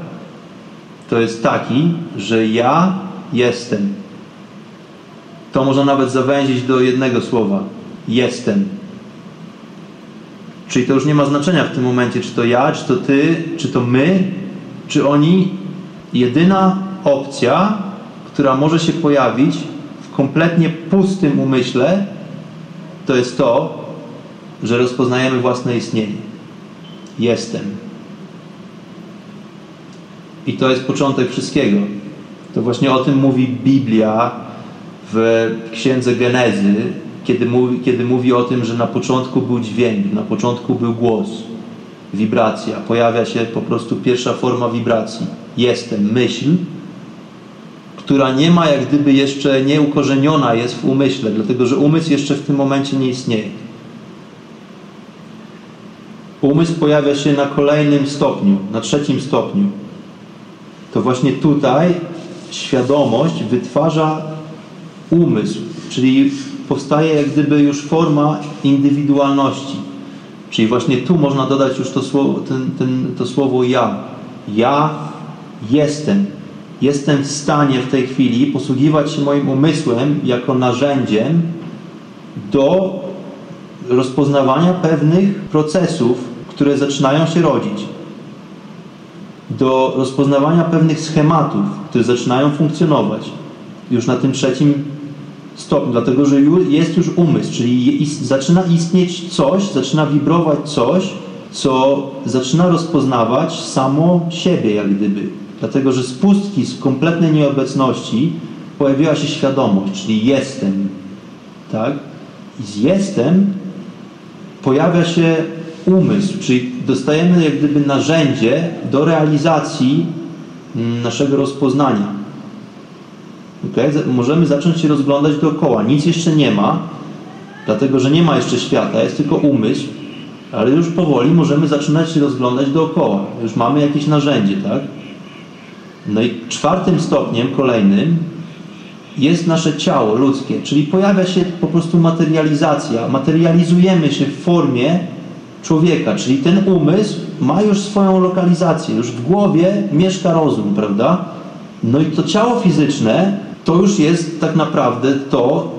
to jest taki, że ja jestem. To można nawet zawęzić do jednego słowa. Jestem. Czyli to już nie ma znaczenia w tym momencie, czy to ja, czy to ty, czy to my, czy oni. Jedyna opcja, która może się pojawić w kompletnie pustym umyśle, to jest to, że rozpoznajemy własne istnienie. Jestem. I to jest początek wszystkiego. To właśnie o tym mówi Biblia w księdze Genezy, kiedy mówi, kiedy mówi o tym, że na początku był dźwięk, na początku był głos, wibracja. Pojawia się po prostu pierwsza forma wibracji. Jestem, myśl, która nie ma jak gdyby jeszcze nie ukorzeniona jest w umyśle, dlatego że umysł jeszcze w tym momencie nie istnieje. Umysł pojawia się na kolejnym stopniu, na trzecim stopniu to właśnie tutaj świadomość wytwarza umysł, czyli powstaje jak gdyby już forma indywidualności. Czyli właśnie tu można dodać już to słowo, ten, ten, to słowo ja. Ja jestem. Jestem w stanie w tej chwili posługiwać się moim umysłem jako narzędziem do rozpoznawania pewnych procesów, które zaczynają się rodzić do rozpoznawania pewnych schematów, które zaczynają funkcjonować już na tym trzecim stopniu, dlatego że jest już umysł, czyli zaczyna istnieć coś, zaczyna wibrować coś, co zaczyna rozpoznawać samo siebie, jak gdyby. Dlatego, że z pustki, z kompletnej nieobecności pojawiła się świadomość, czyli jestem. Tak? I z jestem pojawia się umysł, czyli dostajemy jak gdyby narzędzie do realizacji mm, naszego rozpoznania. Okay? Możemy zacząć się rozglądać dookoła. Nic jeszcze nie ma, dlatego że nie ma jeszcze świata, jest tylko umysł, ale już powoli możemy zaczynać się rozglądać dookoła. Już mamy jakieś narzędzie, tak? No i czwartym stopniem, kolejnym, jest nasze ciało ludzkie, czyli pojawia się po prostu materializacja. Materializujemy się w formie człowieka, czyli ten umysł ma już swoją lokalizację, już w głowie mieszka rozum, prawda? No i to ciało fizyczne to już jest tak naprawdę to,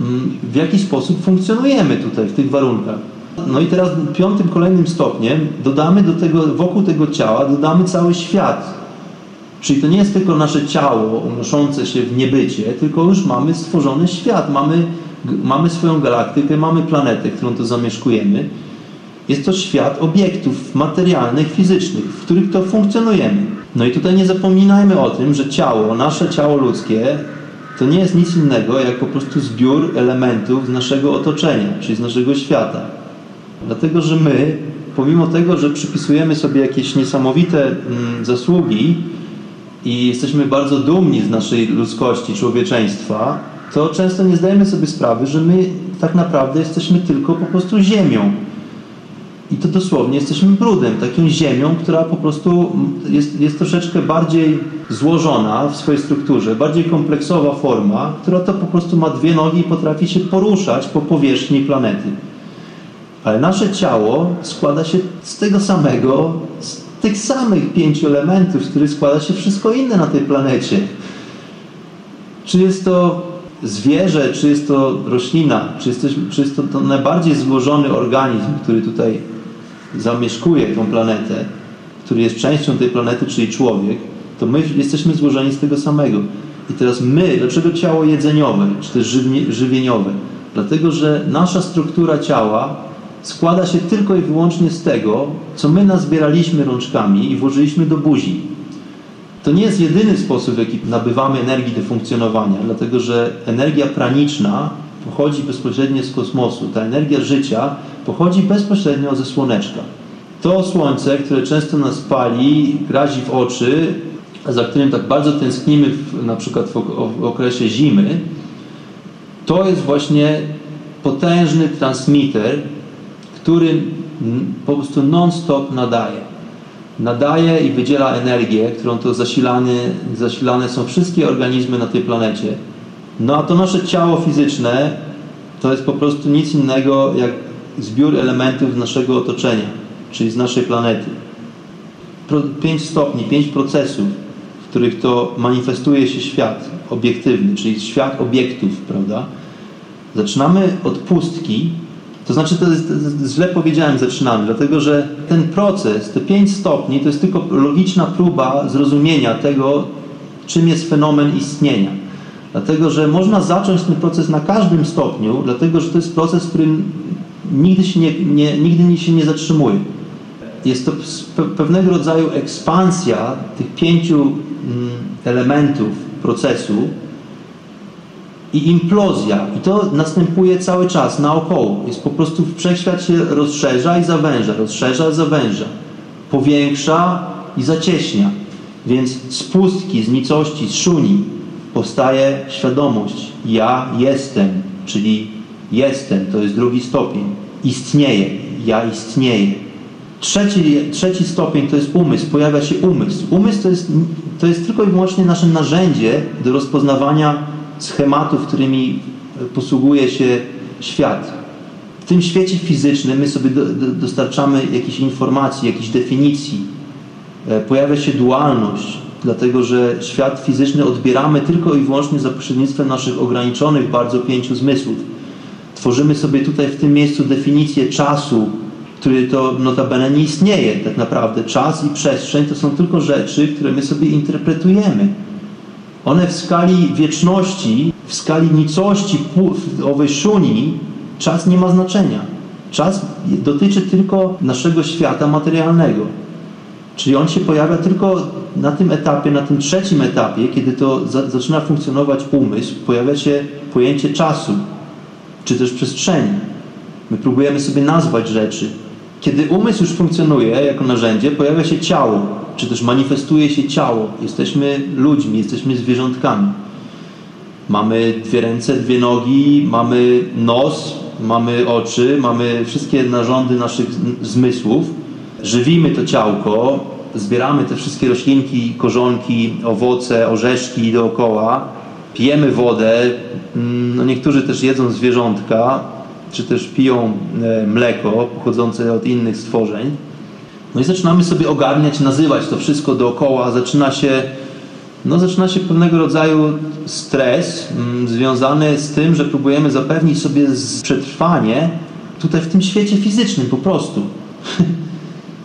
mm, w jaki sposób funkcjonujemy tutaj w tych warunkach. No i teraz piątym kolejnym stopniem dodamy do tego, wokół tego ciała dodamy cały świat. Czyli to nie jest tylko nasze ciało unoszące się w niebycie, tylko już mamy stworzony świat, mamy, mamy swoją galaktykę, mamy planetę, którą to zamieszkujemy. Jest to świat obiektów materialnych, fizycznych, w których to funkcjonujemy. No i tutaj nie zapominajmy o tym, że ciało, nasze ciało ludzkie, to nie jest nic innego jak po prostu zbiór elementów z naszego otoczenia, czyli z naszego świata. Dlatego, że my, pomimo tego, że przypisujemy sobie jakieś niesamowite mm, zasługi i jesteśmy bardzo dumni z naszej ludzkości, człowieczeństwa, to często nie zdajemy sobie sprawy, że my tak naprawdę jesteśmy tylko po prostu ziemią. I to dosłownie jesteśmy brudem, taką ziemią, która po prostu jest, jest troszeczkę bardziej złożona w swojej strukturze, bardziej kompleksowa forma, która to po prostu ma dwie nogi i potrafi się poruszać po powierzchni planety. Ale nasze ciało składa się z tego samego, z tych samych pięciu elementów, z których składa się wszystko inne na tej planecie. Czy jest to zwierzę, czy jest to roślina, czy jest to, czy jest to, to najbardziej złożony organizm, który tutaj zamieszkuje tą planetę, który jest częścią tej planety, czyli człowiek, to my jesteśmy złożeni z tego samego. I teraz my, dlaczego ciało jedzeniowe, czy też żywieniowe? Dlatego, że nasza struktura ciała składa się tylko i wyłącznie z tego, co my nazbieraliśmy rączkami i włożyliśmy do buzi. To nie jest jedyny sposób, w jaki nabywamy energii do funkcjonowania, dlatego że energia praniczna pochodzi bezpośrednio z kosmosu. Ta energia życia pochodzi bezpośrednio ze słoneczka. To słońce, które często nas pali, razi w oczy, za którym tak bardzo tęsknimy w, na przykład w okresie zimy, to jest właśnie potężny transmitter, który po prostu non-stop nadaje. Nadaje i wydziela energię, którą to zasilane, zasilane są wszystkie organizmy na tej planecie. No a to nasze ciało fizyczne to jest po prostu nic innego jak zbiór elementów z naszego otoczenia, czyli z naszej planety. Pięć stopni, pięć procesów, w których to manifestuje się świat obiektywny, czyli świat obiektów, prawda? Zaczynamy od pustki, to znaczy, to jest, źle powiedziałem, zaczynamy, dlatego że ten proces, te pięć stopni, to jest tylko logiczna próba zrozumienia tego, czym jest fenomen istnienia. Dlatego, że można zacząć ten proces na każdym stopniu, dlatego, że to jest proces, w którym nigdy się nie, nie, nigdy się nie zatrzymuje. Jest to pewnego rodzaju ekspansja tych pięciu mm, elementów procesu, i implozja. I to następuje cały czas naokoło. Jest po prostu wszechświat się rozszerza i zawęża, rozszerza, zawęża. Powiększa i zacieśnia. Więc z pustki, z nicości, z szuni powstaje świadomość. Ja jestem, czyli jestem, to jest drugi stopień. Istnieje, ja istnieję. Trzeci, trzeci stopień to jest umysł, pojawia się umysł. Umysł to jest, to jest tylko i wyłącznie nasze narzędzie do rozpoznawania schematów, którymi posługuje się świat. W tym świecie fizycznym my sobie do, do, dostarczamy jakichś informacji, jakichś definicji. E, pojawia się dualność, dlatego że świat fizyczny odbieramy tylko i wyłącznie za pośrednictwem naszych ograniczonych bardzo pięciu zmysłów. Tworzymy sobie tutaj w tym miejscu definicję czasu, który to notabene nie istnieje tak naprawdę. Czas i przestrzeń to są tylko rzeczy, które my sobie interpretujemy. One w skali wieczności, w skali nicości owej szuni, czas nie ma znaczenia. Czas dotyczy tylko naszego świata materialnego. Czyli on się pojawia tylko na tym etapie, na tym trzecim etapie, kiedy to za, zaczyna funkcjonować umysł, pojawia się pojęcie czasu, czy też przestrzeni. My próbujemy sobie nazwać rzeczy. Kiedy umysł już funkcjonuje jako narzędzie, pojawia się ciało, czy też manifestuje się ciało. Jesteśmy ludźmi, jesteśmy zwierzątkami. Mamy dwie ręce, dwie nogi, mamy nos, mamy oczy, mamy wszystkie narządy naszych zmysłów. Żywimy to ciałko, zbieramy te wszystkie roślinki, korzonki, owoce, orzeszki dookoła, pijemy wodę, mm, no niektórzy też jedzą zwierzątka, czy też piją e, mleko pochodzące od innych stworzeń. No i zaczynamy sobie ogarniać, nazywać to wszystko dookoła, zaczyna się no zaczyna się pewnego rodzaju stres mm, związany z tym, że próbujemy zapewnić sobie przetrwanie tutaj w tym świecie fizycznym po prostu.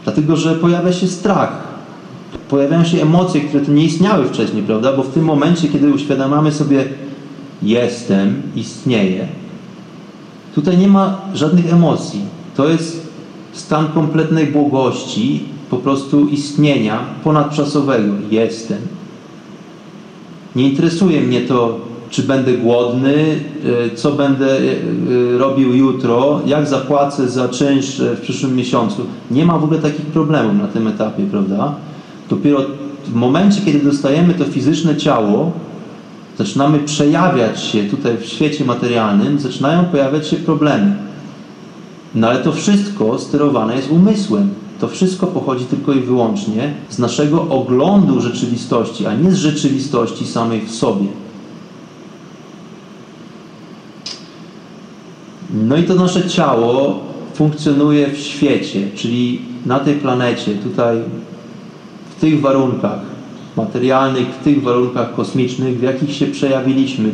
Dlatego, że pojawia się strach, pojawiają się emocje, które tu nie istniały wcześniej, prawda? Bo w tym momencie, kiedy uświadamiamy sobie jestem, istnieję, tutaj nie ma żadnych emocji. To jest stan kompletnej błogości, po prostu istnienia ponadczasowego. Jestem. Nie interesuje mnie to, czy będę głodny, e, co będę e, e, robił jutro, jak zapłacę za czynsz w przyszłym miesiącu. Nie ma w ogóle takich problemów na tym etapie, prawda? Dopiero w momencie, kiedy dostajemy to fizyczne ciało, zaczynamy przejawiać się tutaj w świecie materialnym, zaczynają pojawiać się problemy. No ale to wszystko sterowane jest umysłem. To wszystko pochodzi tylko i wyłącznie z naszego oglądu rzeczywistości, a nie z rzeczywistości samej w sobie. No i to nasze ciało funkcjonuje w świecie, czyli na tej planecie, tutaj w tych warunkach materialnych, w tych warunkach kosmicznych, w jakich się przejawiliśmy.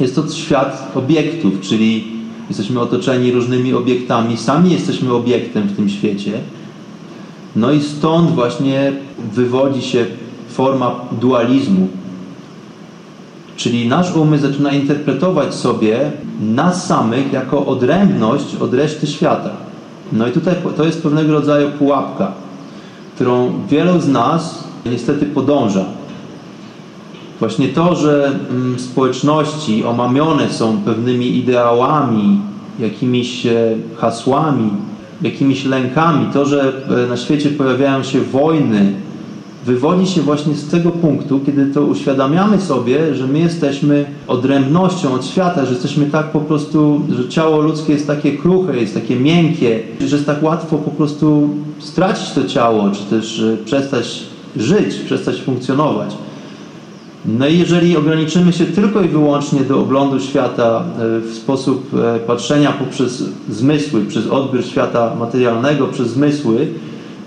Jest to świat obiektów, czyli jesteśmy otoczeni różnymi obiektami, sami jesteśmy obiektem w tym świecie. No i stąd właśnie wywodzi się forma dualizmu. Czyli nasz umysł zaczyna interpretować sobie nas samych jako odrębność od reszty świata. No i tutaj to jest pewnego rodzaju pułapka, którą wielu z nas niestety podąża. Właśnie to, że mm, społeczności omamione są pewnymi ideałami, jakimiś e, hasłami, jakimiś lękami, to, że e, na świecie pojawiają się wojny, wywodzi się właśnie z tego punktu, kiedy to uświadamiamy sobie, że my jesteśmy odrębnością od świata, że jesteśmy tak po prostu, że ciało ludzkie jest takie kruche, jest takie miękkie, że jest tak łatwo po prostu stracić to ciało, czy też e, przestać żyć, przestać funkcjonować. No i jeżeli ograniczymy się tylko i wyłącznie do oglądu świata e, w sposób e, patrzenia poprzez zmysły, przez odbiór świata materialnego, przez zmysły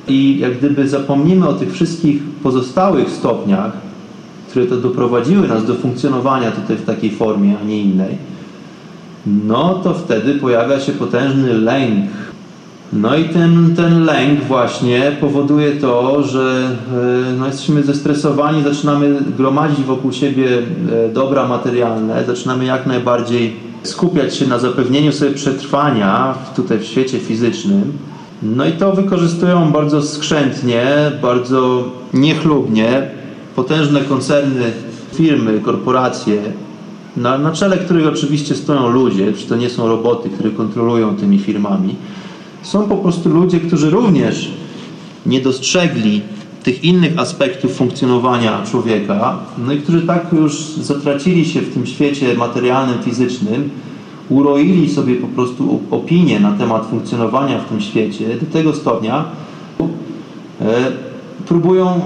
i jak gdyby zapomnimy o tych wszystkich pozostałych stopniach, które to doprowadziły nas do funkcjonowania tutaj w takiej formie, a nie innej, no to wtedy pojawia się potężny lęk no i ten, ten lęk właśnie powoduje to, że e, no, jesteśmy zestresowani, zaczynamy gromadzić wokół siebie e, dobra materialne, zaczynamy jak najbardziej skupiać się na zapewnieniu sobie przetrwania tutaj w świecie fizycznym. No i to wykorzystują bardzo skrzętnie, bardzo niechlubnie potężne koncerny, firmy, korporacje, na, na czele których oczywiście stoją ludzie, czy to nie są roboty, które kontrolują tymi firmami. Są po prostu ludzie, którzy również nie dostrzegli tych innych aspektów funkcjonowania człowieka, no i którzy tak już zatracili się w tym świecie materialnym, fizycznym, uroili sobie po prostu opinię na temat funkcjonowania w tym świecie do tego stopnia, e, próbują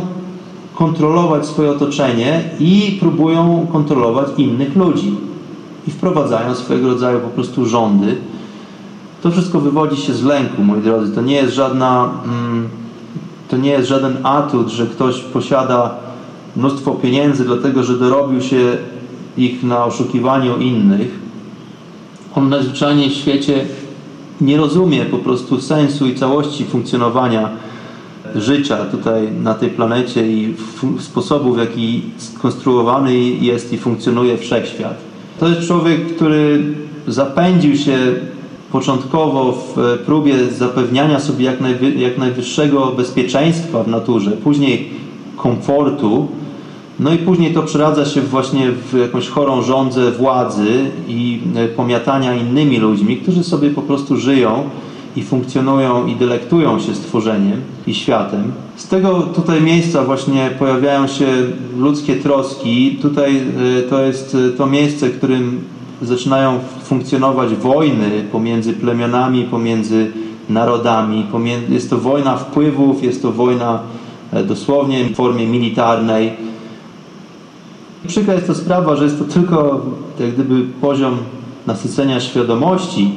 kontrolować swoje otoczenie i próbują kontrolować innych ludzi. I wprowadzają swego rodzaju po prostu rządy, to wszystko wywodzi się z lęku, moi drodzy. To nie jest żadna, mm, to nie jest żaden atut, że ktoś posiada mnóstwo pieniędzy, dlatego że dorobił się ich na oszukiwaniu innych. On najzwyczajniej w świecie nie rozumie po prostu sensu i całości funkcjonowania życia tutaj na tej planecie i sposobu, w jaki skonstruowany jest i funkcjonuje wszechświat. To jest człowiek, który zapędził się początkowo w próbie zapewniania sobie jak, najwy, jak najwyższego bezpieczeństwa w naturze, później komfortu, no i później to przeradza się właśnie w jakąś chorą rządzę władzy i e, pomiatania innymi ludźmi, którzy sobie po prostu żyją i funkcjonują i delektują się stworzeniem i światem. Z tego tutaj miejsca właśnie pojawiają się ludzkie troski. Tutaj e, to jest to miejsce, w którym zaczynają funkcjonować wojny pomiędzy plemionami, pomiędzy narodami. Jest to wojna wpływów, jest to wojna e, dosłownie w formie militarnej. Przykra jest to sprawa, że jest to tylko jak gdyby poziom nasycenia świadomości,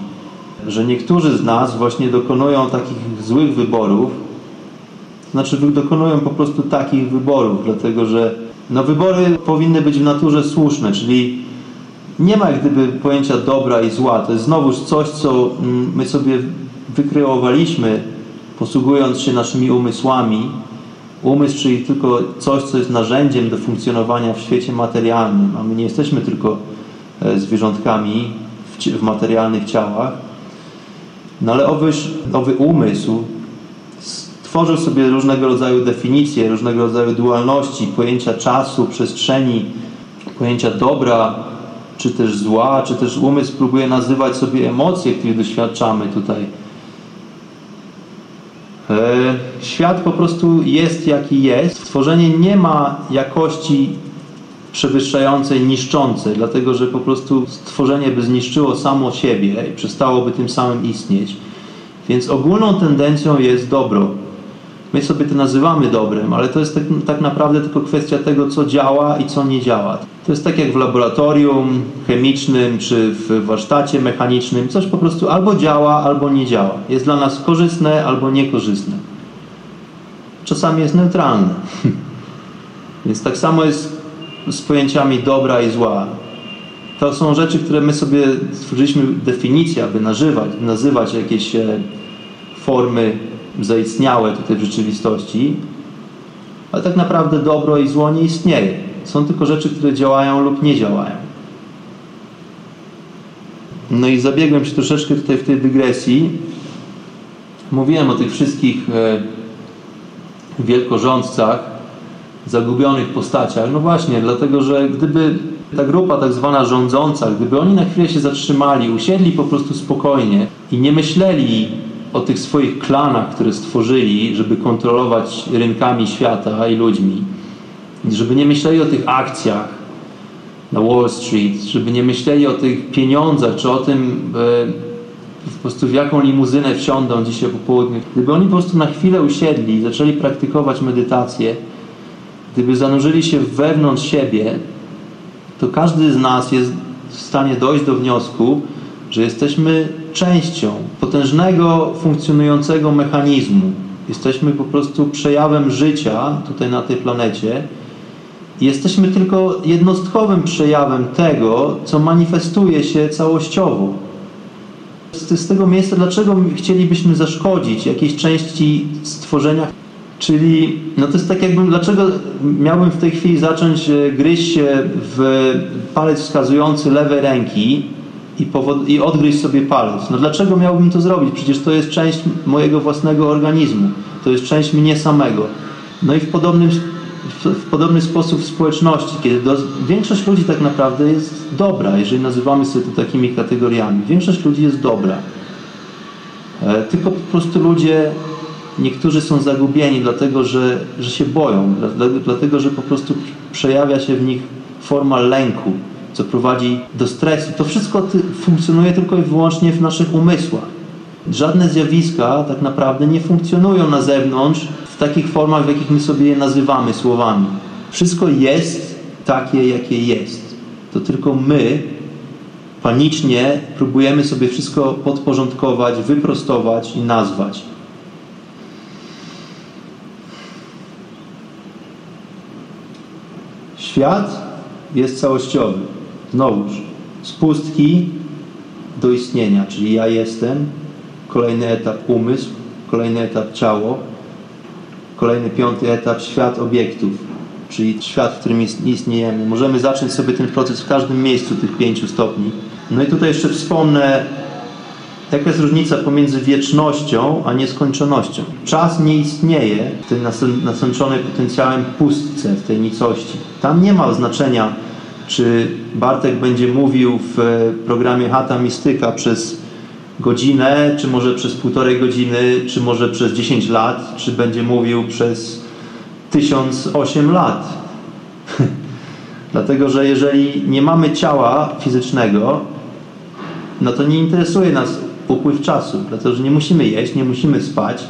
że niektórzy z nas właśnie dokonują takich złych wyborów, znaczy dokonują po prostu takich wyborów, dlatego że no wybory powinny być w naturze słuszne, czyli nie ma jak gdyby pojęcia dobra i zła. To jest znowuż coś, co mm, my sobie wykreowaliśmy, posługując się naszymi umysłami. Umysł, czyli tylko coś, co jest narzędziem do funkcjonowania w świecie materialnym, a my nie jesteśmy tylko e, zwierzątkami w, materialnych ciałach. No ale owy, owy umysł stworzył sobie różnego rodzaju definicje, różnego rodzaju dualności, pojęcia czasu, przestrzeni, pojęcia dobra, czy też zła, czy też umysł próbuje nazywać sobie emocje, których doświadczamy tutaj. E, świat po prostu jest jaki jest. Stworzenie nie ma jakości przewyższającej niszczącej, dlatego że po prostu stworzenie by zniszczyło samo siebie i przestałoby tym samym istnieć. Więc ogólną tendencją jest dobro. My sobie to nazywamy dobrem, ale to jest tak, tak, naprawdę tylko kwestia tego, co działa i co nie działa. To jest tak jak w laboratorium chemicznym czy w warsztacie mechanicznym. Coś po prostu albo działa, albo nie działa. Jest dla nas korzystne albo niekorzystne. Czasami jest neutralne. Więc tak samo jest z pojęciami dobra i zła. To są rzeczy, które my sobie stworzyliśmy definicję, aby nazywać, nazywać jakieś e, formy zaistniałe tutaj w rzeczywistości, ale tak naprawdę dobro i zło nie istnieje. Są tylko rzeczy, które działają lub nie działają. No i zabiegłem się troszeczkę tutaj w tej dygresji. Mówiłem o tych wszystkich e, wielkorządcach, zagubionych postaciach. No właśnie, dlatego że gdyby ta grupa tak zwana rządząca, gdyby oni na chwilę się zatrzymali, usiedli po prostu spokojnie i nie myśleli o tych swoich klanach, które stworzyli, żeby kontrolować rynkami świata i ludźmi, żeby nie myśleli o tych akcjach na Wall Street, żeby nie myśleli o tych pieniądzach, czy o tym e, po prostu w jaką limuzynę wsiądą dzisiaj po południu. Gdyby oni po prostu na chwilę usiedli i zaczęli praktykować medytację, gdyby zanurzyli się wewnątrz siebie, to każdy z nas jest w stanie dojść do wniosku, że jesteśmy częścią potężnego, funkcjonującego mechanizmu. Jesteśmy po prostu przejawem życia tutaj na tej planecie. Jesteśmy tylko jednostkowym przejawem tego, co manifestuje się całościowo. Z, tego miejsca, dlaczego chcielibyśmy zaszkodzić jakiejś części stworzenia? Czyli, no to jest tak jakbym, dlaczego miałbym w tej chwili zacząć e, gryźć się w palec wskazujący lewej ręki, i, i odgryźć sobie palec. No dlaczego miałbym to zrobić? Przecież to jest część mojego własnego organizmu. To jest część mnie samego. No i w podobnym, w podobny sposób w społeczności, kiedy do, większość ludzi tak naprawdę jest dobra, jeżeli nazywamy sobie to takimi kategoriami. Większość ludzi jest dobra. E, tylko po prostu ludzie, niektórzy są zagubieni, dlatego że, że się boją, dlatego że po prostu przejawia się w nich forma lęku co prowadzi do stresu. To wszystko funkcjonuje tylko i wyłącznie w naszych umysłach. Żadne zjawiska tak naprawdę nie funkcjonują na zewnątrz w takich formach, w jakich my sobie je nazywamy słowami. Wszystko jest takie, jakie jest. To tylko my panicznie próbujemy sobie wszystko podporządkować, wyprostować i nazwać. Świat jest całościowy. Znowuż, z pustki do istnienia, czyli ja jestem, kolejny etap umysł, kolejny etap ciało, kolejny piąty etap świat obiektów, czyli świat, w którym istniejemy. Możemy zacząć sobie ten proces w każdym miejscu tych pięciu stopni. No i tutaj jeszcze wspomnę, jaka jest różnica pomiędzy wiecznością a nieskończonością. Czas nie istnieje w tej nasączonej potencjałem pustce, w tej nicości. Tam nie ma znaczenia czy Bartek będzie mówił w programie Hata Mistyka przez godzinę, czy może przez półtorej godziny, czy może przez 10 lat, czy będzie mówił przez 1008 lat. Dlatego, że jeżeli nie mamy ciała fizycznego, no to nie interesuje nas upływ czasu, dlatego że nie musimy jeść, nie musimy spać,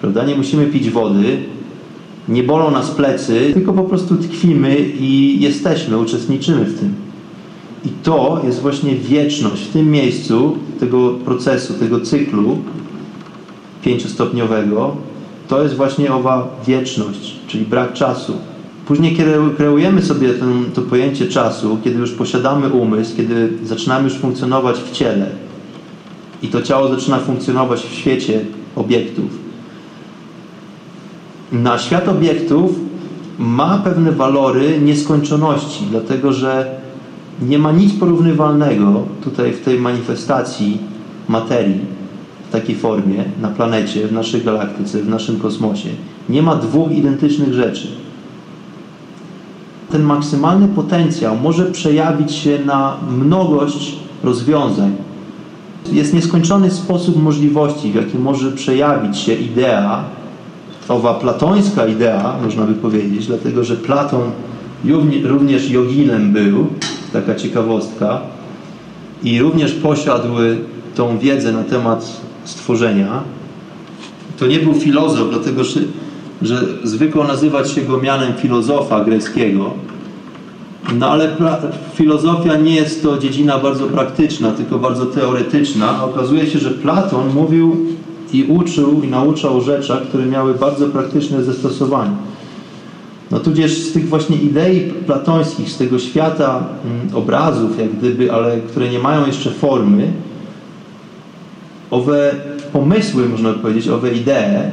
prawda? nie musimy pić wody, Nie bolą nas plecy, tylko po prostu tkwimy i jesteśmy, uczestniczymy w tym. I to jest właśnie wieczność. W tym miejscu tego procesu, tego cyklu pięciostopniowego, to jest właśnie owa wieczność, czyli brak czasu. Później, kiedy kreujemy sobie ten, to pojęcie czasu, kiedy już posiadamy umysł, kiedy zaczynamy już funkcjonować w ciele i to ciało zaczyna funkcjonować w świecie obiektów, na świat obiektów ma pewne walory nieskończoności, dlatego że nie ma nic porównywalnego tutaj w tej manifestacji materii w takiej formie na planecie, w naszej galaktyce, w naszym kosmosie. Nie ma dwóch identycznych rzeczy. Ten maksymalny potencjał może przejawić się na mnogość rozwiązań. Jest nieskończony sposób możliwości, w jaki może przejawić się idea, owa platońska idea, można by powiedzieć, dlatego że Platon również joginem był, taka ciekawostka, i również posiadł tą wiedzę na temat stworzenia. To nie był filozof, dlatego że, że zwykło nazywać się go mianem filozofa greckiego. No ale filozofia nie jest to dziedzina bardzo praktyczna, tylko bardzo teoretyczna. Okazuje się, że Platon mówił i uczył i nauczał rzeczach, które miały bardzo praktyczne zastosowanie. No tudzież z tych właśnie idei platońskich, z tego świata mm, obrazów, jak gdyby, ale które nie mają jeszcze formy, owe pomysły, można powiedzieć, owe idee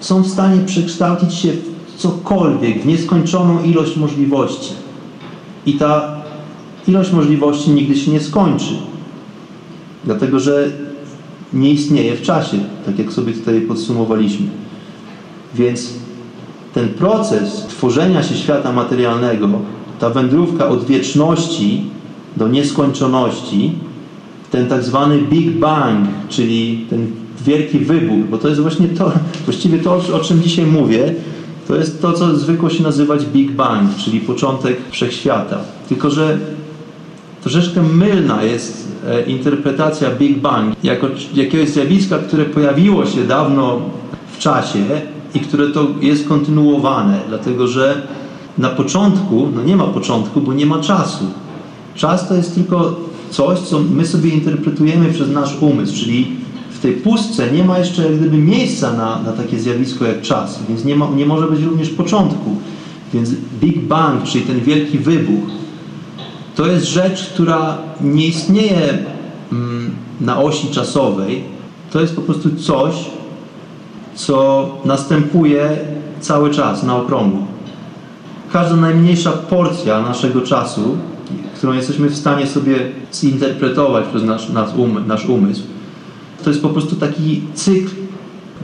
są w stanie przekształcić się w cokolwiek, w nieskończoną ilość możliwości. I ta ilość możliwości nigdy się nie skończy. Dlatego, że nie istnieje w czasie, tak jak sobie tutaj podsumowaliśmy. Więc ten proces tworzenia się świata materialnego, ta wędrówka od wieczności do nieskończoności, ten tak zwany Big Bang, czyli ten wielki wybuch, bo to jest właśnie to, właściwie to, o czym dzisiaj mówię, to jest to, co zwykło się nazywać Big Bang, czyli początek wszechświata. Tylko, że troszeczkę mylna jest e, interpretacja Big Bang jako jakiegoś zjawiska, które pojawiło się dawno w czasie i które to jest kontynuowane, dlatego że na początku, no nie ma początku, bo nie ma czasu. Czas to jest tylko coś, co my sobie interpretujemy przez nasz umysł, czyli w tej pustce nie ma jeszcze jak gdyby miejsca na, na takie zjawisko jak czas, więc nie, ma, nie może być również początku. Więc Big Bang, czyli ten wielki wybuch, to jest rzecz, która nie istnieje mm, na osi czasowej. To jest po prostu coś, co następuje cały czas na okrągło. Każda najmniejsza porcja naszego czasu, którą jesteśmy w stanie sobie zinterpretować przez nasz, nasz, um, nasz umysł, to jest po prostu taki cykl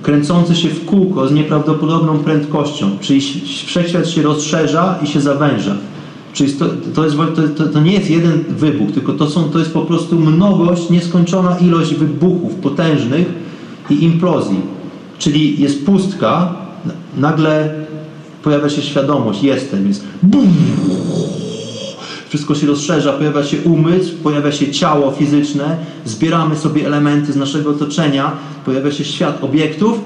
kręcący się w kółko z nieprawdopodobną prędkością. Czyli wszechświat się rozszerza i się zawęża. Czyli to, to, jest, to, to, nie jest jeden wybuch, tylko to, są, to jest po prostu mnogość, nieskończona ilość wybuchów potężnych i implozji. Czyli jest pustka, nagle pojawia się świadomość, jestem, jest bum, wszystko się rozszerza, pojawia się umysł, pojawia się ciało fizyczne, zbieramy sobie elementy z naszego otoczenia, pojawia się świat obiektów,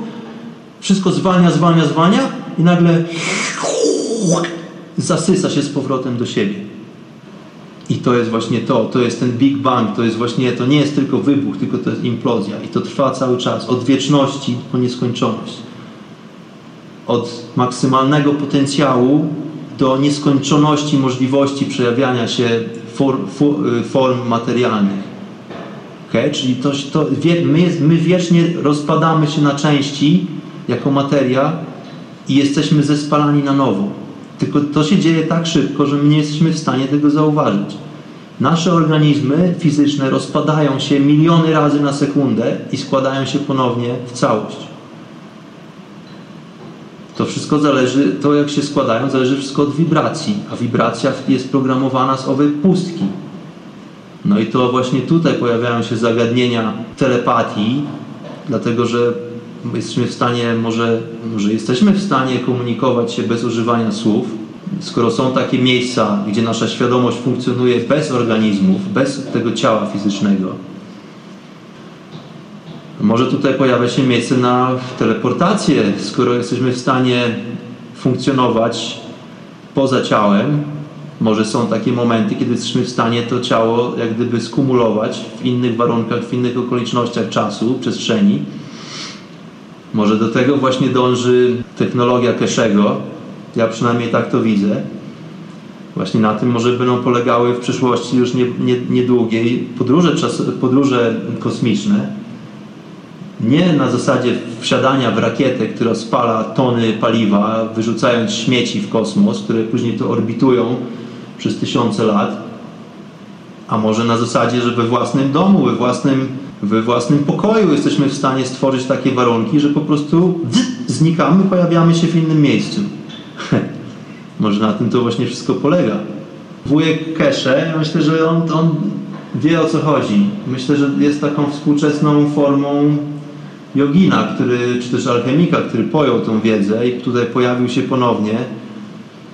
wszystko zwalnia, zwalnia, zwalnia i nagle zasysa się z powrotem do siebie. I to jest właśnie to, to jest ten Big Bang, to jest właśnie, to nie jest tylko wybuch, tylko to jest implozja. I to trwa cały czas, od wieczności po nieskończoność. Od maksymalnego potencjału do nieskończoności możliwości przejawiania się form, form materialnych. Okay? Czyli to, to, my, my wiecznie rozpadamy się na części jako materia i jesteśmy zespalani na nowo. Tylko to się dzieje tak szybko, że my nie jesteśmy w stanie tego zauważyć. Nasze organizmy fizyczne rozpadają się miliony razy na sekundę i składają się ponownie w całość. To wszystko zależy, to jak się składają, zależy wszystko od wibracji, a wibracja jest programowana z owej pustki. No i to właśnie tutaj pojawiają się zagadnienia telepatii, dlatego że jesteśmy w stanie, może, może jesteśmy w stanie komunikować się bez używania słów, skoro są takie miejsca, gdzie nasza świadomość funkcjonuje bez organizmów, bez tego ciała fizycznego. Może tutaj pojawia się miejsce na teleportację, skoro jesteśmy w stanie funkcjonować poza ciałem. Może są takie momenty, kiedy jesteśmy w stanie to ciało jak gdyby skumulować w innych warunkach, w innych okolicznościach czasu, przestrzeni. Może do tego właśnie dąży technologia Keszego. Ja przynajmniej tak to widzę. Właśnie na tym może będą polegały w przyszłości już nie, nie, podróże, podróże kosmiczne. Nie na zasadzie wsiadania w rakietę, która spala tony paliwa, wyrzucając śmieci w kosmos, które później to orbitują przez tysiące lat, a może na zasadzie, że we własnym domu, we własnym, we własnym pokoju jesteśmy w stanie stworzyć takie warunki, że po prostu znikamy, pojawiamy się w innym miejscu. może na tym to właśnie wszystko polega. Wujek Kesze, myślę, że on, on wie o co chodzi. Myślę, że jest taką współczesną formą jogina, który, czy też alchemika, który pojął tą wiedzę i tutaj pojawił się ponownie.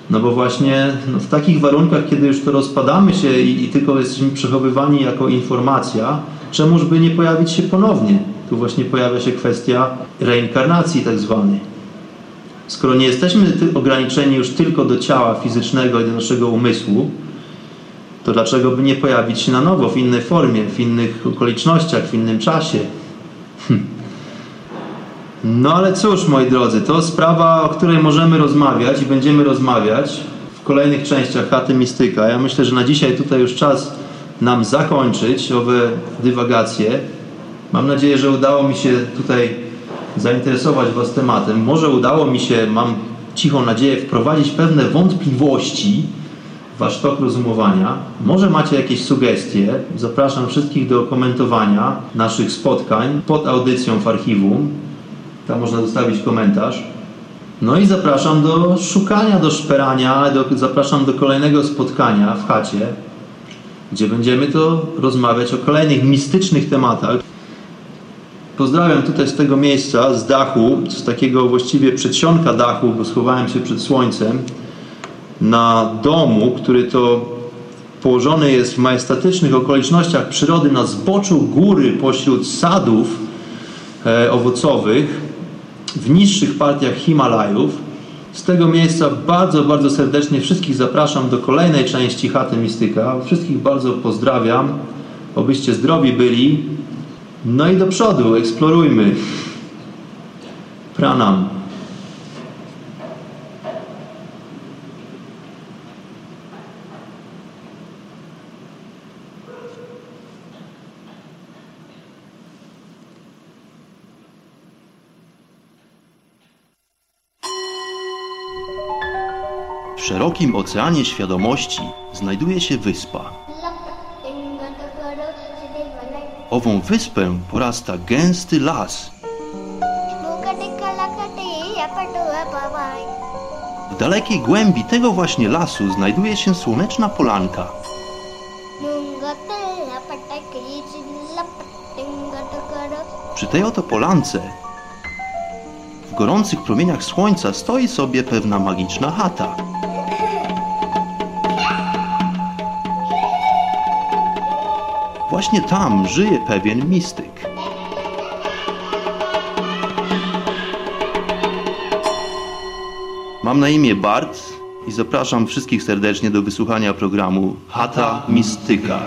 No bo właśnie no w takich warunkach, kiedy już to rozpadamy się i, i, tylko jesteśmy przechowywani jako informacja, czemuż by nie pojawić się ponownie? Tu właśnie pojawia się kwestia reinkarnacji tak zwanej. Skoro nie jesteśmy ograniczeni już tylko do ciała fizycznego i do naszego umysłu, to dlaczego by nie pojawić się na nowo w innej formie, w innych okolicznościach, w innym czasie? Hm. No ale cóż, moi drodzy, to sprawa, o której możemy rozmawiać i będziemy rozmawiać w kolejnych częściach Chaty Mistyka. Ja myślę, że na dzisiaj tutaj już czas nam zakończyć owe dywagacje. Mam nadzieję, że udało mi się tutaj zainteresować Was tematem. Może udało mi się, mam cichą nadzieję, wprowadzić pewne wątpliwości w Wasz tok rozumowania. Może macie jakieś sugestie. Zapraszam wszystkich do komentowania naszych spotkań pod audycją w archiwum. Tam można zostawić komentarz. No i zapraszam do szukania, do szperania, do, zapraszam do kolejnego spotkania w chacie, gdzie będziemy to rozmawiać o kolejnych mistycznych tematach. Pozdrawiam tutaj z tego miejsca, z dachu, z takiego właściwie przedsionka dachu, bo schowałem się przed słońcem, na domu, który to położony jest w majestatycznych okolicznościach przyrody na zboczu góry pośród sadów e, owocowych w niższych partiach Himalajów. Z tego miejsca bardzo, bardzo serdecznie wszystkich zapraszam do kolejnej części Chaty Mistyka. Wszystkich bardzo pozdrawiam, obyście zdrowi byli. No i do przodu, eksplorujmy. Pranam. Szerokim oceanie świadomości znajduje się wyspa. Ową wyspę porasta gęsty las. W dalekiej głębi tego właśnie lasu znajduje się słoneczna polanka. Przy tej oto polance w gorących promieniach słońca stoi sobie pewna magiczna chata. Właśnie tam żyje pewien mistyk. Mam na imię Bart i zapraszam wszystkich serdecznie do wysłuchania programu Hata Mistyka.